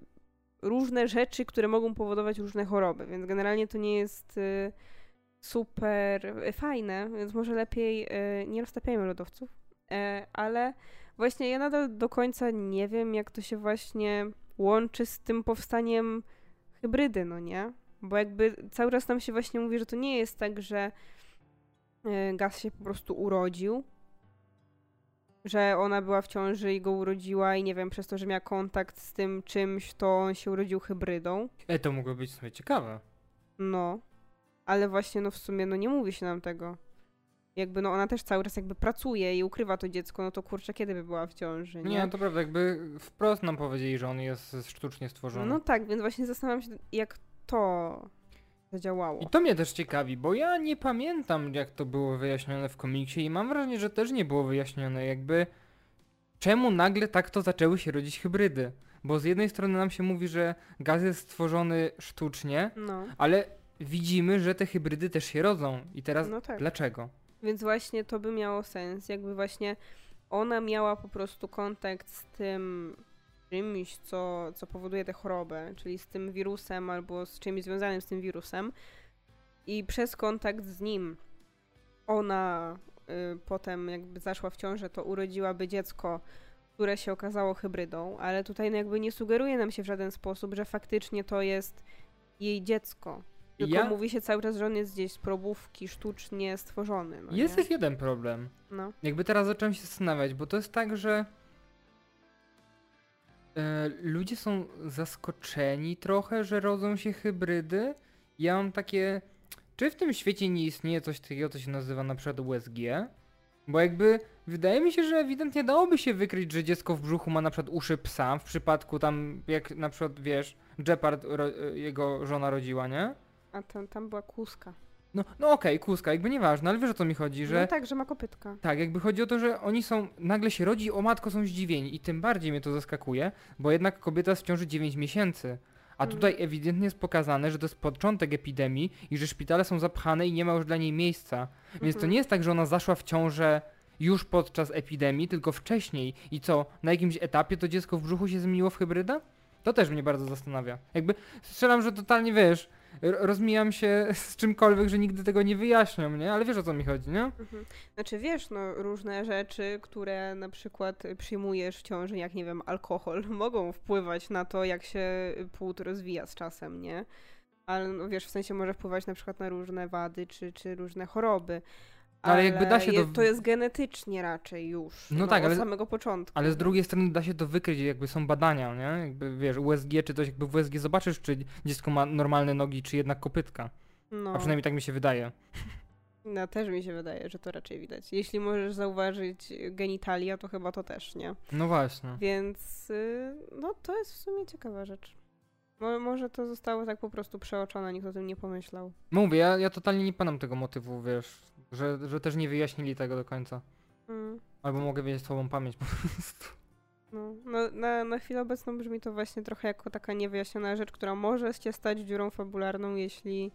Speaker 2: różne rzeczy, które mogą powodować różne choroby, więc generalnie to nie jest y, super y, fajne, więc może lepiej y, nie roztapiajmy lodowców, e, ale właśnie ja nadal do końca nie wiem, jak to się właśnie łączy z tym powstaniem hybrydy, no nie? Bo jakby cały czas nam się właśnie mówi, że to nie jest tak, że y, gaz się po prostu urodził, że ona była w ciąży i go urodziła i nie wiem, przez to, że miała kontakt z tym czymś, to on się urodził hybrydą.
Speaker 1: E, to mogło być w sumie ciekawe.
Speaker 2: No. Ale właśnie no w sumie no nie mówi się nam tego. Jakby no ona też cały czas jakby pracuje i ukrywa to dziecko, no to kurczę, kiedy by była w ciąży, nie?
Speaker 1: Nie, no to prawda, jakby wprost nam powiedzieli, że on jest sztucznie stworzony.
Speaker 2: no tak, więc właśnie zastanawiam się, jak to zadziałało.
Speaker 1: I to mnie też ciekawi, bo ja nie pamiętam, jak to było wyjaśnione w komiksie i mam wrażenie, że też nie było wyjaśnione, jakby czemu nagle tak to zaczęły się rodzić hybrydy. Bo z jednej strony nam się mówi, że gaz jest stworzony sztucznie,
Speaker 2: No,
Speaker 1: ale widzimy, że te hybrydy też się rodzą. I teraz
Speaker 2: no tak.
Speaker 1: dlaczego?
Speaker 2: Więc właśnie to by miało sens, jakby właśnie ona miała po prostu kontakt z tym czymś, co, co powoduje tę chorobę, czyli z tym wirusem albo z czymś związanym z tym wirusem i przez kontakt z nim ona y, potem jakby zaszła w ciążę, to urodziłaby dziecko, które się okazało hybrydą, ale tutaj no jakby nie sugeruje nam się w żaden sposób, że faktycznie to jest jej dziecko. Tylko
Speaker 1: Ja-
Speaker 2: mówi się cały czas, że on jest gdzieś z probówki sztucznie stworzony. No
Speaker 1: Jest też jeden problem.
Speaker 2: No.
Speaker 1: Jakby teraz zacząłem się zastanawiać, bo to jest tak, że ludzie są zaskoczeni trochę, że rodzą się hybrydy. Ja mam takie, czy w tym świecie nie istnieje coś takiego, co się nazywa na przykład USG? Bo jakby wydaje mi się, że ewidentnie dałoby się wykryć, że dziecko w brzuchu ma na przykład uszy psa, w przypadku tam, jak na przykład wiesz, Jeopard, e, jego żona rodziła, nie?
Speaker 2: A tam, tam była kłuska.
Speaker 1: No, no okej, kłuska, jakby nieważne, ale wiesz o co mi chodzi, że...
Speaker 2: No tak, że ma kopytka.
Speaker 1: Tak, jakby chodzi o to, że oni są, nagle się rodzi, o matko są zdziwieni i tym bardziej mnie to zaskakuje, bo jednak kobieta jest w ciąży 9 miesięcy. A
Speaker 2: Mm.
Speaker 1: tutaj ewidentnie jest pokazane, że to jest początek epidemii i że szpitale są zapchane i nie ma już dla niej miejsca. Więc to
Speaker 2: Mhm.
Speaker 1: nie jest tak, że ona zaszła w ciążę już podczas epidemii, tylko wcześniej. I co, na jakimś etapie to dziecko w brzuchu się zmieniło w hybryda? To też mnie bardzo zastanawia. Jakby strzelam, że totalnie wiesz, rozmijam się z czymkolwiek, że nigdy tego nie wyjaśnią, nie? Ale wiesz o co mi chodzi, nie?
Speaker 2: Mhm. Znaczy wiesz, no różne rzeczy, które na przykład przyjmujesz w ciąży, jak nie wiem, alkohol, mogą wpływać na to, jak się płód rozwija z czasem, nie? Ale no wiesz, w sensie może wpływać na przykład na różne wady czy, czy różne choroby.
Speaker 1: Ale jakby da się
Speaker 2: je,
Speaker 1: to
Speaker 2: to jest genetycznie raczej już.
Speaker 1: No tak,
Speaker 2: od
Speaker 1: ale-
Speaker 2: samego początku.
Speaker 1: Ale z
Speaker 2: no.
Speaker 1: drugiej strony da się to wykryć, jakby są badania, nie? Jakby wiesz, USG czy coś, jakby w USG zobaczysz, czy dziecko ma normalne nogi, czy jednak kopytka.
Speaker 2: No.
Speaker 1: A przynajmniej tak mi się wydaje.
Speaker 2: No też mi się wydaje, że to raczej widać. Jeśli możesz zauważyć genitalia, to chyba to też, nie?
Speaker 1: No właśnie.
Speaker 2: Więc y, no to jest w sumie ciekawa rzecz. Mo- może to zostało tak po prostu przeoczone, nikt o tym nie pomyślał.
Speaker 1: Mówię, ja, ja totalnie nie panam tego motywu, wiesz, że, że też nie wyjaśnili tego do końca.
Speaker 2: Mm,
Speaker 1: Albo mogę wiedzieć słabą pamięć po prostu.
Speaker 2: no, no, na, na chwilę obecną brzmi to właśnie trochę jako taka niewyjaśniona rzecz, która może się stać dziurą fabularną, jeśli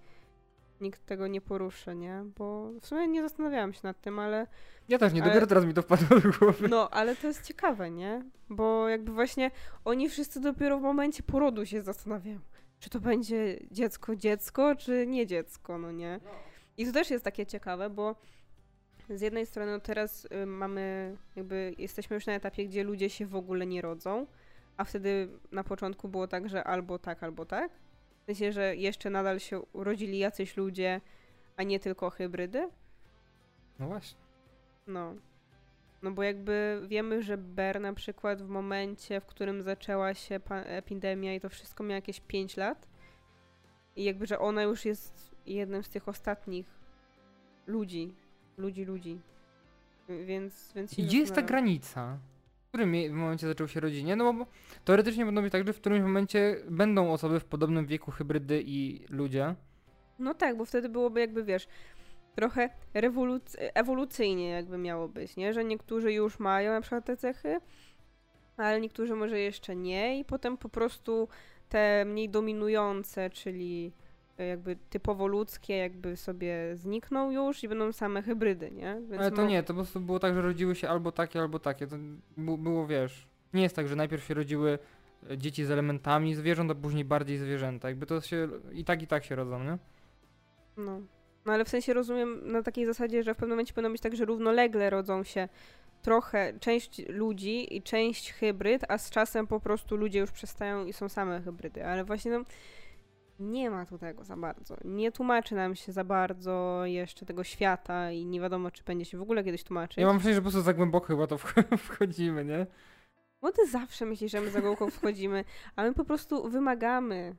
Speaker 2: nikt tego nie poruszy, nie? Bo w sumie nie zastanawiałam się nad tym, ale
Speaker 1: Ja też nie,
Speaker 2: Ale-
Speaker 1: dopiero teraz mi to wpadło do głowy.
Speaker 2: No, ale to jest ciekawe, nie? Bo jakby właśnie oni wszyscy dopiero w momencie porodu się zastanawiają, czy to będzie dziecko dziecko, czy nie dziecko, no nie? I to też jest takie ciekawe, bo z jednej strony no teraz y, mamy, jakby jesteśmy już na etapie, gdzie ludzie się w ogóle nie rodzą, a wtedy na początku było tak, że albo tak, albo tak. W sensie, że jeszcze nadal się urodzili jacyś ludzie, a nie tylko hybrydy.
Speaker 1: No właśnie.
Speaker 2: No. No bo jakby wiemy, że Ber na przykład w momencie, w którym zaczęła się epidemia i to wszystko miała jakieś 5 lat i jakby, że ona już jest jednym z tych ostatnich ludzi, ludzi, ludzi. Więc, więc
Speaker 1: Gdzie jest ta granica? Którym momencie zaczął się rodzinie? No bo teoretycznie będą być tak, że w którymś momencie będą osoby w podobnym wieku hybrydy i ludzie.
Speaker 2: No tak, bo wtedy byłoby jakby, wiesz, trochę ewolucyjnie jakby miało być, nie? Że niektórzy już mają na przykład te cechy, ale niektórzy może jeszcze nie i potem po prostu te mniej dominujące, czyli jakby typowo ludzkie jakby sobie znikną już i będą same hybrydy, nie? Więc
Speaker 1: Ale to
Speaker 2: mo-
Speaker 1: nie, to po prostu było tak, że rodziły się albo takie, albo takie. To było, wiesz, nie jest tak, że najpierw się rodziły e, dzieci z elementami zwierząt, a później bardziej zwierzęta. Jakby to się i tak, i tak się rodzą, nie?
Speaker 2: No. no ale w sensie rozumiem na takiej zasadzie, że w pewnym momencie powinno być tak, że równolegle rodzą się trochę część ludzi i część hybryd, a z czasem po prostu ludzie już przestają i są same hybrydy. Ale właśnie no, nie ma tu tego za bardzo. Nie tłumaczy nam się za bardzo jeszcze tego świata i nie wiadomo, czy będzie się w ogóle kiedyś tłumaczyć.
Speaker 1: Ja mam wrażenie, że po prostu za głęboko chyba to wch- wchodzimy, nie?
Speaker 2: Bo ty zawsze myślisz, że my za głęboko wchodzimy, a my po prostu wymagamy.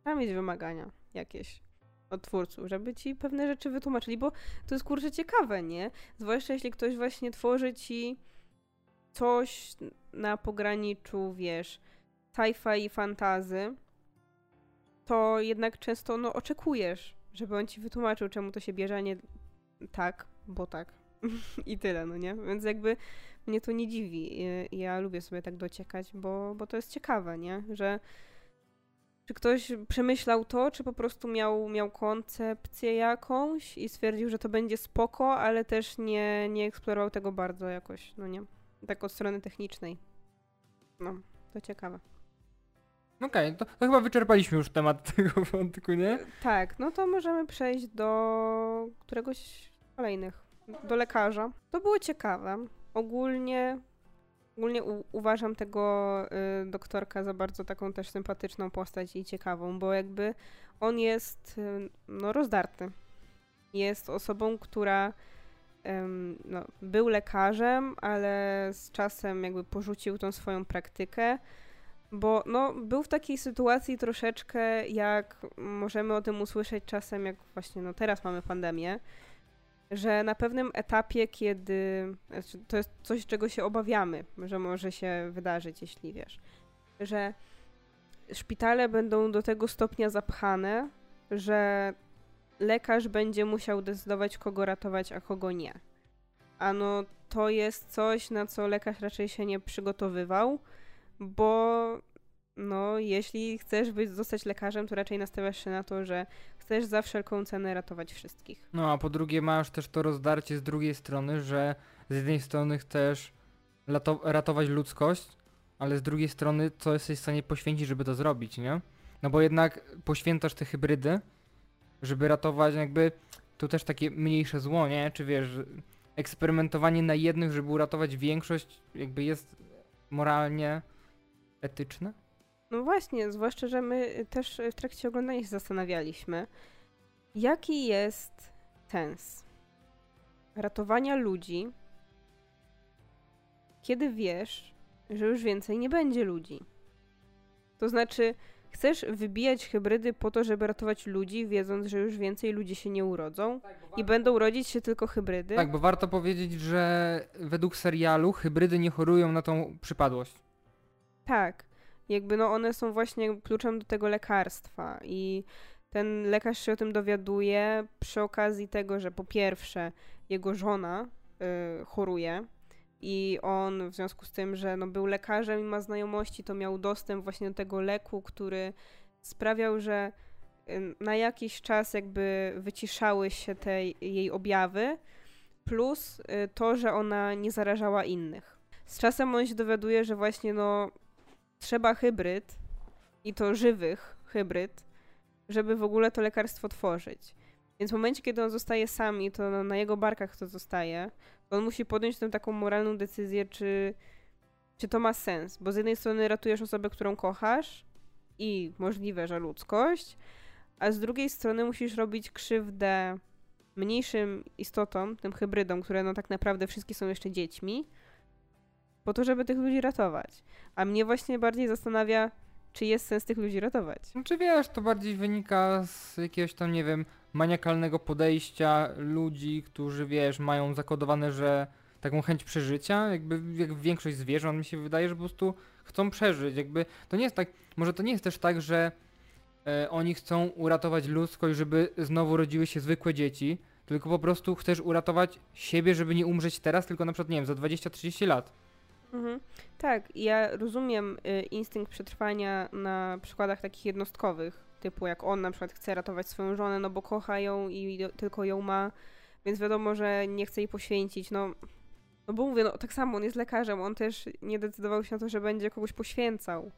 Speaker 2: Trzeba mieć wymagania jakieś od twórców, żeby ci pewne rzeczy wytłumaczyli, bo to jest kurczę ciekawe, nie? Zwłaszcza jeśli ktoś właśnie tworzy ci coś na pograniczu, wiesz, sci-fi i fantazy, to jednak często no, oczekujesz, żeby on ci wytłumaczył, czemu to się bierze, a nie tak, bo tak. I tyle, no nie? Więc jakby mnie to nie dziwi. Ja lubię sobie tak dociekać, bo, bo to jest ciekawe, nie? Że czy ktoś przemyślał to, czy po prostu miał, miał koncepcję jakąś i stwierdził, że to będzie spoko, ale też nie, nie eksplorował tego bardzo jakoś, no nie? Tak od strony technicznej. No, to ciekawe.
Speaker 1: Okej, to, to chyba wyczerpaliśmy już temat tego wątku, nie?
Speaker 2: Tak, no to możemy przejść do któregoś kolejnych. Do lekarza. To było ciekawe. Ogólnie, ogólnie u, uważam tego y, doktorka za bardzo taką też sympatyczną postać i ciekawą, bo jakby on jest y, no, rozdarty. Jest osobą, która em, no, był lekarzem, ale z czasem jakby porzucił tą swoją praktykę bo no, był w takiej sytuacji troszeczkę, jak możemy o tym usłyszeć czasem, jak właśnie no, teraz mamy pandemię, że na pewnym etapie, kiedy znaczy, to jest coś, czego się obawiamy, że może się wydarzyć, jeśli wiesz, że szpitale będą do tego stopnia zapchane, że lekarz będzie musiał decydować, kogo ratować, a kogo nie. A no to jest coś, na co lekarz raczej się nie przygotowywał, bo no, jeśli chcesz być, zostać lekarzem, to raczej nastawiasz się na to, że chcesz za wszelką cenę ratować wszystkich.
Speaker 1: No a po drugie masz też to rozdarcie z drugiej strony, że z jednej strony chcesz ratować ludzkość, ale z drugiej strony co jesteś w stanie poświęcić, żeby to zrobić, nie? No bo jednak poświęcasz te hybrydy, żeby ratować jakby tu też takie mniejsze zło, nie? Czy wiesz, eksperymentowanie na jednych, żeby uratować większość jakby jest moralnie etyczne?
Speaker 2: No właśnie, zwłaszcza, że my też w trakcie oglądania się zastanawialiśmy, jaki jest sens ratowania ludzi, kiedy wiesz, że już więcej nie będzie ludzi. To znaczy, chcesz wybijać hybrydy po to, żeby ratować ludzi, wiedząc, że już więcej ludzi się nie urodzą i będą rodzić się tylko hybrydy.
Speaker 1: Tak, bo warto powiedzieć, że według serialu hybrydy nie chorują na tą przypadłość.
Speaker 2: Tak. Jakby no one są właśnie kluczem do tego lekarstwa i ten lekarz się o tym dowiaduje przy okazji tego, że po pierwsze jego żona y, choruje i on w związku z tym, że no, był lekarzem i ma znajomości, to miał dostęp właśnie do tego leku, który sprawiał, że y, na jakiś czas jakby wyciszały się te jej objawy, plus y, to, że ona nie zarażała innych. Z czasem on się dowiaduje, że właśnie no trzeba hybryd i to żywych hybryd, żeby w ogóle to lekarstwo tworzyć. Więc w momencie, kiedy on zostaje sam i to na- jego barkach to zostaje, to on musi podjąć tę taką moralną decyzję, czy, czy to ma sens. Bo z jednej strony ratujesz osobę, którą kochasz i możliwe, że ludzkość, a z drugiej strony musisz robić krzywdę mniejszym istotom, tym hybrydom, które no tak naprawdę wszystkie są jeszcze dziećmi, po to, żeby tych ludzi ratować. A mnie właśnie bardziej zastanawia, czy jest sens tych ludzi ratować.
Speaker 1: Znaczy wiesz, to bardziej wynika z jakiegoś tam, nie wiem, maniakalnego podejścia ludzi, którzy wiesz, mają zakodowane, że taką chęć przeżycia, jakby jak większość zwierząt mi się wydaje, że po prostu chcą przeżyć, jakby to nie jest tak, może to nie jest też tak, że e, oni chcą uratować ludzkość, żeby znowu rodziły się zwykłe dzieci, tylko po prostu chcesz uratować siebie, żeby nie umrzeć teraz, tylko na przykład, nie wiem, za 20-30 lat.
Speaker 2: Mhm. Tak, ja rozumiem y, instynkt przetrwania na przykładach takich jednostkowych, typu jak on na przykład chce ratować swoją żonę, no bo kocha ją i do- tylko ją ma, więc wiadomo, że nie chce jej poświęcić, no, no bo mówię, no tak samo, on jest lekarzem, on też nie decydował się na to, że będzie kogoś poświęcał,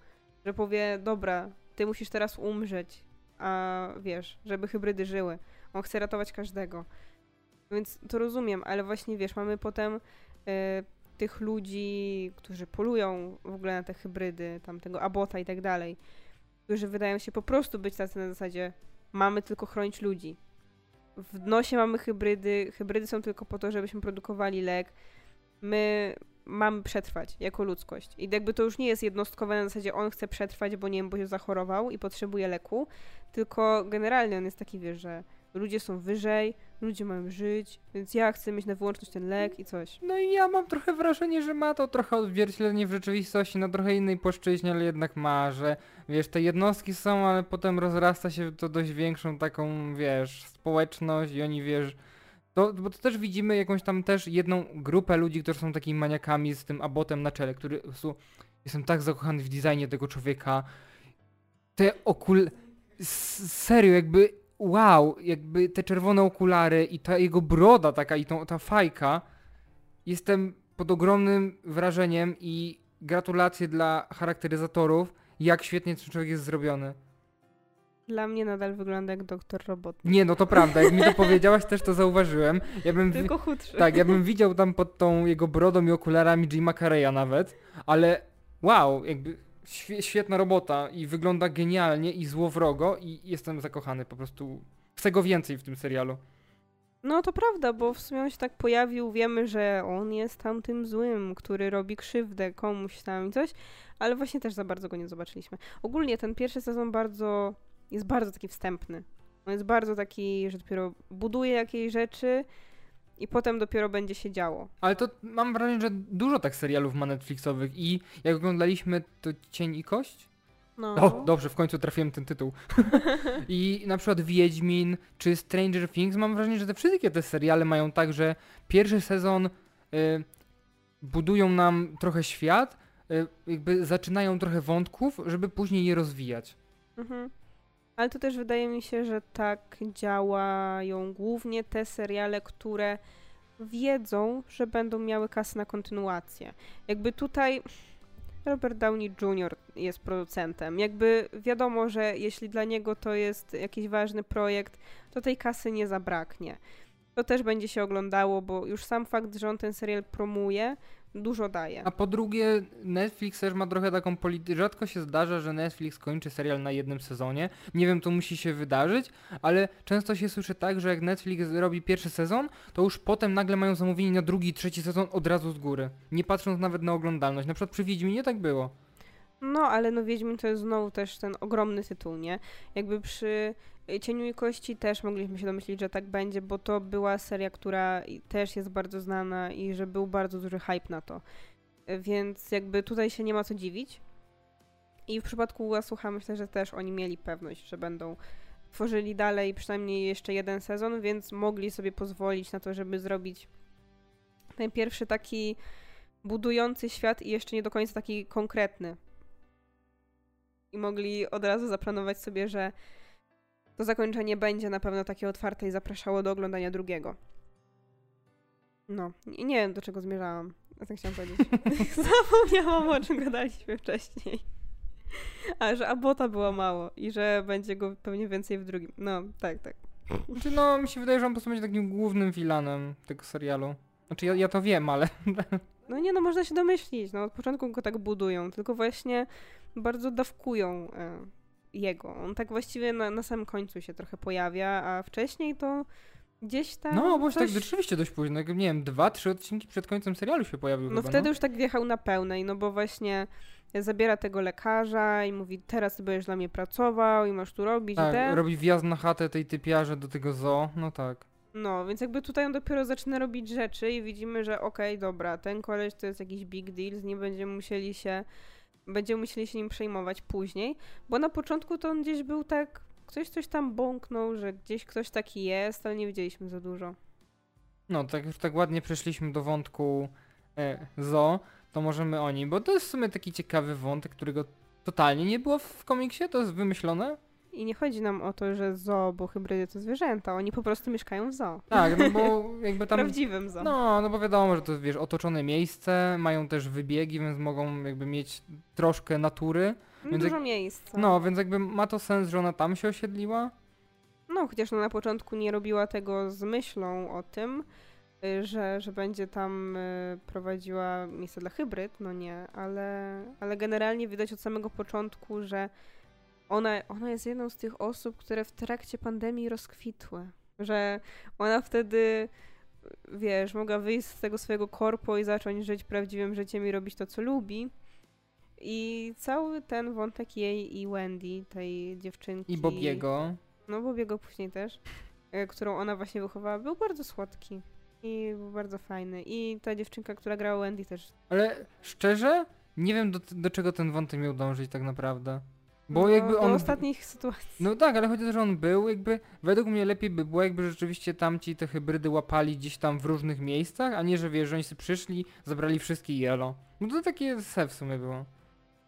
Speaker 2: że powie, dobra, ty musisz teraz umrzeć, a wiesz, żeby hybrydy żyły. On chce ratować każdego. Więc to rozumiem, ale właśnie wiesz, mamy potem y, tych ludzi, którzy polują w ogóle na te hybrydy, tam tego abota i tak dalej, którzy wydają się po prostu być tacy na zasadzie mamy tylko chronić ludzi. W nosie mamy hybrydy, hybrydy są tylko po to, żebyśmy produkowali lek. My mamy przetrwać jako ludzkość. I jakby to już nie jest jednostkowe na zasadzie on chce przetrwać, bo nie wiem, bo się zachorował i potrzebuje leku, tylko generalnie on jest taki, wiesz, że ludzie są wyżej, ludzie mają żyć, więc ja chcę mieć na wyłączność ten lek i coś.
Speaker 1: No i ja mam trochę wrażenie, że ma to trochę odzwierciedlenie w rzeczywistości na trochę innej płaszczyźnie, ale jednak ma, że wiesz, te jednostki są, ale potem rozrasta się to dość większą taką, wiesz, społeczność i oni, wiesz, to, bo to też widzimy jakąś tam też jedną grupę ludzi, którzy są takimi maniakami z tym abotem na czele, który po prostu, jestem tak zakochany w designie tego człowieka. Te okul... Serio, jakby wow, jakby te czerwone okulary i ta jego broda taka i tą, ta fajka. Jestem pod ogromnym wrażeniem i gratulacje dla charakteryzatorów, jak świetnie ten człowiek jest zrobiony.
Speaker 2: Dla mnie nadal wygląda jak doktor robot.
Speaker 1: Nie, no to prawda, jak mi to powiedziałaś, też to zauważyłem. Ja bym
Speaker 2: Tylko chudszy.
Speaker 1: tak, ja bym widział tam pod tą jego brodą i okularami Jima Carreya nawet, ale wow, jakby świetna robota i wygląda genialnie i złowrogo i jestem zakochany po prostu. Chcę go więcej w tym serialu.
Speaker 2: No to prawda, bo w sumie on się tak pojawił, wiemy, że on jest tam tym złym, który robi krzywdę komuś tam i coś, ale właśnie też za bardzo go nie zobaczyliśmy. Ogólnie ten pierwszy sezon bardzo, jest bardzo taki wstępny. On jest bardzo taki, że dopiero buduje jakieś rzeczy i potem dopiero będzie się działo.
Speaker 1: Ale to mam wrażenie, że dużo tak serialów ma Netflixowych i jak oglądaliśmy to Cień i Kość?
Speaker 2: No.
Speaker 1: O, dobrze, w końcu trafiłem ten tytuł. I na przykład Wiedźmin czy Stranger Things, mam wrażenie, że te wszystkie te seriale mają tak, że pierwszy sezon y, budują nam trochę świat, y, jakby zaczynają trochę wątków, żeby później je rozwijać.
Speaker 2: Mhm. Ale to też wydaje mi się, że tak działają głównie te seriale, które wiedzą, że będą miały kasę na kontynuację. Jakby tutaj Robert Downey Jr. jest producentem. Jakby wiadomo, że jeśli dla niego to jest jakiś ważny projekt, to tej kasy nie zabraknie. To też będzie się oglądało, bo już sam fakt, że on ten serial promuje, dużo daje.
Speaker 1: A po drugie, Netflix też ma trochę taką politykę. Rzadko się zdarza, że Netflix kończy serial na jednym sezonie. Nie wiem, to musi się wydarzyć, ale często się słyszy tak, że jak Netflix robi pierwszy sezon, to już potem nagle mają zamówienie na drugi, trzeci sezon od razu z góry. Nie patrząc nawet na oglądalność. Na przykład przy Wiedźminie tak było.
Speaker 2: No, ale no Wiedźmin to jest znowu też ten ogromny tytuł, nie? Jakby przy Cieniu i Kości też mogliśmy się domyślić, że tak będzie, bo to była seria, która też jest bardzo znana i że był bardzo duży hype na to. Y, Więc jakby tutaj się nie ma co dziwić. I w przypadku Łasucha myślę, że też oni mieli pewność, że będą tworzyli dalej przynajmniej jeszcze jeden sezon, więc mogli sobie pozwolić na to, żeby zrobić ten pierwszy taki budujący świat i jeszcze nie do końca taki konkretny i mogli od razu zaplanować sobie, że to zakończenie będzie na pewno takie otwarte i zapraszało do oglądania drugiego. No, i nie wiem do czego zmierzałam. Ja tak chciałam powiedzieć. Zapomniałam o czym gadaliśmy wcześniej. A, że Abota było mało i że będzie go pewnie więcej w drugim. No, tak, tak.
Speaker 1: Znaczy, no, mi się wydaje, że on po prostu będzie takim głównym vilanem tego serialu. Znaczy, ja, ja to wiem, ale
Speaker 2: No nie, no można się domyślić. No od początku go tak budują, tylko właśnie bardzo dawkują e, jego. On tak właściwie na, na samym końcu się trochę pojawia, a wcześniej to gdzieś tam.
Speaker 1: no, bo
Speaker 2: coś...
Speaker 1: tak rzeczywiście dość późno. Nie wiem, dwa, trzy odcinki przed końcem serialu się pojawił
Speaker 2: No
Speaker 1: chyba,
Speaker 2: wtedy
Speaker 1: no.
Speaker 2: już tak wjechał na pełnej, no bo właśnie zabiera tego lekarza i mówi, teraz ty będziesz dla mnie pracował i masz tu robić
Speaker 1: Tak,
Speaker 2: ten.
Speaker 1: robi wjazd na chatę tej typiarze do tego zoo, no tak.
Speaker 2: No, więc jakby tutaj on dopiero zaczyna robić rzeczy i widzimy, że okej, dobra, ten koleś to jest jakiś big deal, z nim będziemy musieli się, będziemy musieli się nim przejmować później, bo na początku to on gdzieś był tak, ktoś coś tam bąknął, że gdzieś ktoś taki jest, ale nie wiedzieliśmy za dużo.
Speaker 1: No, tak już tak ładnie przeszliśmy do wątku e, Zo, to możemy o nim, bo to jest w sumie taki ciekawy wątek, którego totalnie nie było w komiksie, to jest wymyślone.
Speaker 2: I nie chodzi nam o to, że zoo, bo hybrydy to zwierzęta, oni po prostu mieszkają w zoo.
Speaker 1: Tak, no bo jakby tam...
Speaker 2: Prawdziwym zoo.
Speaker 1: No, no bo wiadomo, że to jest, wiesz, otoczone miejsce, mają też wybiegi, więc mogą jakby mieć troszkę natury.
Speaker 2: No,
Speaker 1: więc
Speaker 2: Dużo
Speaker 1: jak-
Speaker 2: miejsca.
Speaker 1: No, więc jakby ma to sens, że ona tam się osiedliła.
Speaker 2: No, chociaż no na początku nie robiła tego z myślą o tym, y, że, że będzie tam y, prowadziła miejsce dla hybryd, no nie, ale, ale generalnie widać od samego początku, że ona, ona jest jedną z tych osób, które w trakcie pandemii rozkwitły. Że ona wtedy, wiesz, mogła wyjść z tego swojego korpo i zacząć żyć prawdziwym życiem i robić to, co lubi. I cały ten wątek jej i Wendy, tej dziewczynki.
Speaker 1: I Bobiego.
Speaker 2: No, Bobiego później też, e, którą ona właśnie wychowała, był bardzo słodki. I był bardzo fajny. I ta dziewczynka, która grała Wendy też.
Speaker 1: Ale szczerze, nie wiem do, do czego ten wątek miał dążyć tak naprawdę. Bo
Speaker 2: no,
Speaker 1: jakby
Speaker 2: do
Speaker 1: on...
Speaker 2: ostatnich sytuacji.
Speaker 1: No tak, ale chodzi o to, że on był jakby, według mnie lepiej by było, jakby rzeczywiście tamci te hybrydy łapali gdzieś tam w różnych miejscach, a nie, że wiesz, że oni sobie przyszli, zabrali wszystkie jelo. No to takie se w sumie było.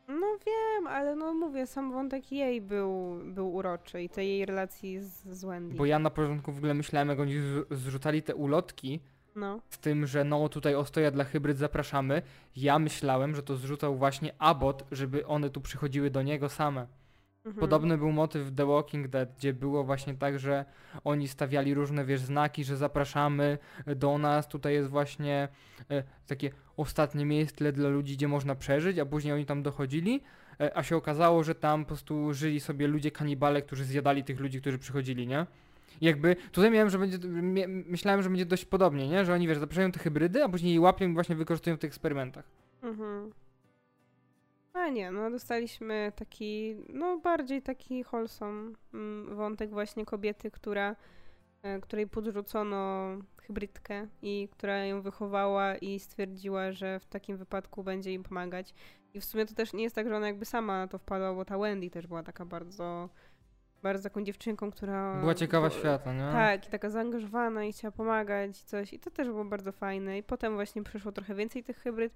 Speaker 2: No wiem, ale no mówię, sam wątek jej był, był uroczy i tej jej relacji z, z Wendy.
Speaker 1: Bo ja na początku w ogóle myślałem, jak oni zrzu- zrzucali te ulotki
Speaker 2: No.
Speaker 1: z tym, że no tutaj ostoja dla hybryd zapraszamy, ja myślałem, że to zrzucał właśnie Abbott, żeby one tu przychodziły do niego same.
Speaker 2: Mhm.
Speaker 1: Podobny był motyw w The Walking Dead, gdzie było właśnie tak, że oni stawiali różne, wiesz, znaki, że zapraszamy do nas, tutaj jest właśnie e, takie ostatnie miejsce dla ludzi, gdzie można przeżyć, a później oni tam dochodzili, e, a się okazało, że tam po prostu żyli sobie ludzie kanibale, którzy zjadali tych ludzi, którzy przychodzili, nie? Jakby tutaj miałem, że będzie, myślałem, że będzie dość podobnie, nie? Że oni, wiesz, zapraszają te hybrydy, a później je łapią i właśnie wykorzystują w tych eksperymentach.
Speaker 2: Mhm. A nie, no dostaliśmy taki, no bardziej taki wholesome mm, wątek właśnie kobiety, która, e, której podrzucono hybrydkę i która ją wychowała i stwierdziła, że w takim wypadku będzie im pomagać. I w sumie to też nie jest tak, że ona jakby sama na to wpadła, bo ta Wendy też była taka bardzo, bardzo taką dziewczynką, która...
Speaker 1: Była ciekawa świata, nie?
Speaker 2: tak, i taka zaangażowana i chciała pomagać i coś. I to też było bardzo fajne. I potem właśnie przyszło trochę więcej tych hybryd.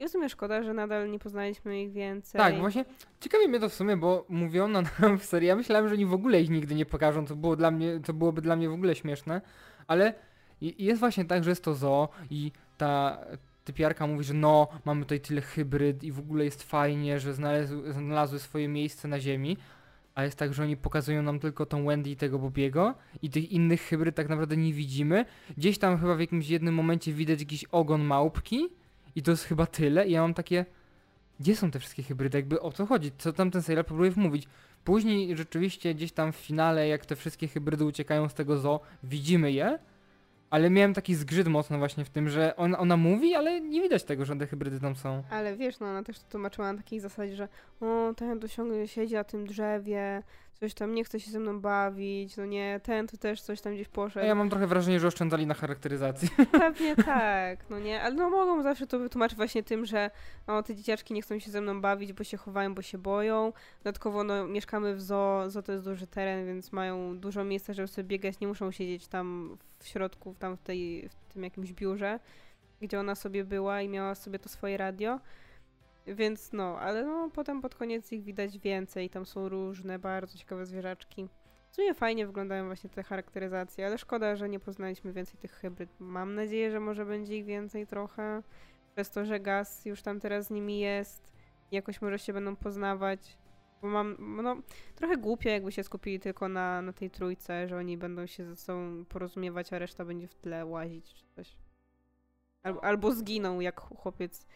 Speaker 2: I w sumie szkoda, że nadal nie poznaliśmy ich więcej.
Speaker 1: Tak, właśnie ciekawi mnie to w sumie, bo mówiono nam w serii, ja myślałem, że oni w ogóle ich nigdy nie pokażą, to, było dla mnie, to byłoby dla mnie w ogóle śmieszne, ale jest właśnie tak, że jest to zoo i ta typiarka mówi, że no, mamy tutaj tyle hybryd i w ogóle jest fajnie, że znalazły, znalazły swoje miejsce na ziemi, a jest tak, że oni pokazują nam tylko tą Wendy i tego Bobiego i tych innych hybryd tak naprawdę nie widzimy. Gdzieś tam chyba w jakimś jednym momencie widać jakiś ogon małpki i to jest chyba tyle i ja mam takie gdzie są te wszystkie hybrydy? Jakby o co chodzi? Co tam ten serial próbuje wmówić? Później rzeczywiście gdzieś tam w finale, jak te wszystkie hybrydy uciekają z tego zoo, widzimy je, ale miałem taki zgrzyt mocno właśnie w tym, że ona, mówi, ale nie widać tego, że te hybrydy tam są.
Speaker 2: Ale wiesz, no ona też to tłumaczyła na takiej zasadzie, że o, ten tu ciągle siedzi na tym drzewie, coś tam nie chce się ze mną bawić, no nie, ten tu też coś tam gdzieś poszedł.
Speaker 1: ja mam trochę wrażenie, że oszczędzali na charakteryzacji.
Speaker 2: Pewnie tak, no nie, ale no mogą zawsze to wytłumaczyć właśnie tym, że no, te dzieciaczki nie chcą się ze mną bawić, bo się chowają, bo się boją. Dodatkowo no, mieszkamy w zoo, zoo to jest duży teren, więc mają dużo miejsca, żeby sobie biegać, nie muszą siedzieć tam w środku, tam w, tej, w tym jakimś biurze, gdzie ona sobie była i miała sobie to swoje radio. Więc no, ale no potem pod koniec ich widać więcej, tam są różne, bardzo ciekawe zwierzaczki. W sumie fajnie wyglądają właśnie te charakteryzacje, ale szkoda, że nie poznaliśmy więcej tych hybryd. Mam nadzieję, że może będzie ich więcej trochę, przez to, że gaz już tam teraz z nimi jest. Jakoś może się będą poznawać. Bo mam, no, trochę głupio jakby się skupili tylko na, na tej trójce, że oni będą się ze sobą porozumiewać, a reszta będzie w tle łazić czy coś. Albo, albo zginą jak chłopiec.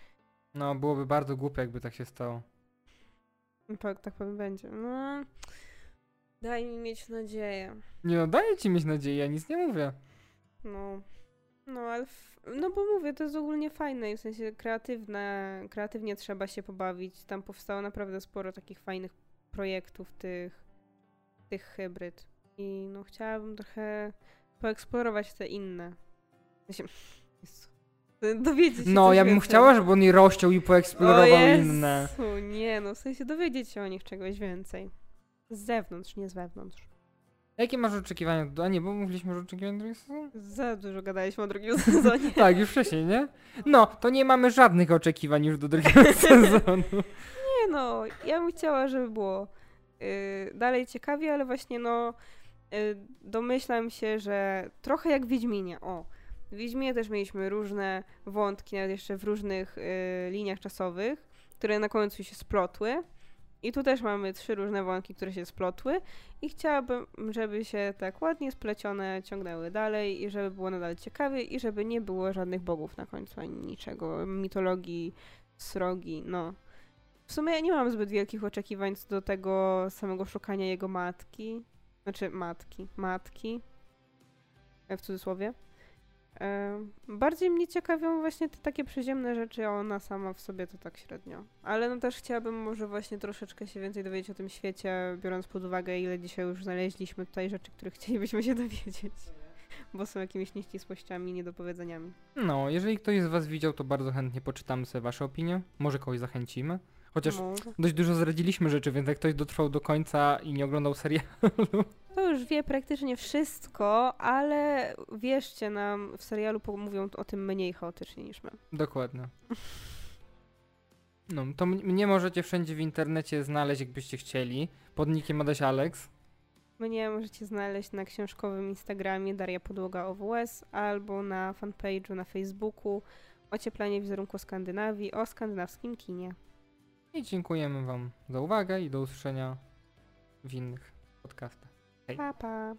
Speaker 1: No, byłoby bardzo głupie, jakby tak się stało.
Speaker 2: Tak, tak pewnie będzie. No, daj mi mieć nadzieję.
Speaker 1: Nie no, daję ci mieć nadzieję, ja nic nie mówię.
Speaker 2: No, no ale, f- no bo mówię, to jest ogólnie fajne, i w sensie kreatywne, kreatywnie trzeba się pobawić. Tam powstało naprawdę sporo takich fajnych projektów tych, tych hybryd. I no chciałabym trochę poeksplorować te inne. Jezu. Dowiedzieć się
Speaker 1: No, ja bym
Speaker 2: więcej.
Speaker 1: chciała, żeby on je rozciął i
Speaker 2: O
Speaker 1: poeksplorował
Speaker 2: Jezu,
Speaker 1: inne.
Speaker 2: nie no, w sensie dowiedzieć się o nich czegoś więcej. Z zewnątrz, nie z wewnątrz.
Speaker 1: Jakie masz oczekiwania? A nie, bo mówiliśmy o oczekiwaniach drugiego sezonu?
Speaker 2: Za dużo gadaliśmy o drugim sezonie.
Speaker 1: Tak, już wcześniej, nie? No, to nie mamy żadnych oczekiwań już do drugiego sezonu.
Speaker 2: Nie no, ja bym chciała, żeby było y, dalej ciekawie, ale właśnie no y, domyślam się, że trochę jak Wiedźminie, o. W Wiedźminie też mieliśmy różne wątki, nawet jeszcze w różnych y, liniach czasowych, które na końcu się splotły. I tu też mamy trzy różne wątki, które się splotły i chciałabym, żeby się tak ładnie splecione ciągnęły dalej i żeby było nadal ciekawie i żeby nie było żadnych bogów na końcu ani niczego, mitologii, srogi, no. W sumie ja nie mam zbyt wielkich oczekiwań co do tego samego szukania jego matki. Znaczy matki, matki. e, W cudzysłowie. Bardziej mnie ciekawią właśnie te takie przyziemne rzeczy, a ona sama w sobie to tak średnio. Ale no też chciałabym może właśnie troszeczkę się więcej dowiedzieć o tym świecie, biorąc pod uwagę, ile dzisiaj już znaleźliśmy tutaj rzeczy, których chcielibyśmy się dowiedzieć. Bo są jakimiś nieścisłościami, niedopowiedzeniami.
Speaker 1: No, jeżeli ktoś z was widział, to bardzo chętnie poczytamy sobie wasze opinie. Może kogoś zachęcimy. Chociaż
Speaker 2: Może.
Speaker 1: dość dużo zdradziliśmy rzeczy, więc jak ktoś dotrwał do końca i nie oglądał serialu,
Speaker 2: To już wie praktycznie wszystko, ale wierzcie nam, w serialu mówią o tym mniej chaotycznie niż my.
Speaker 1: dokładnie. No, to mnie możecie wszędzie w internecie znaleźć, jakbyście chcieli. Pod nickiem Adaś Alex.
Speaker 2: Mnie możecie znaleźć na książkowym Instagramie Daria Podłoga OWS albo na fanpage'u na Facebooku Ocieplanie wizerunku Skandynawii o skandynawskim kinie.
Speaker 1: I dziękujemy wam za uwagę i do usłyszenia w innych podcastach.
Speaker 2: Pa, pa.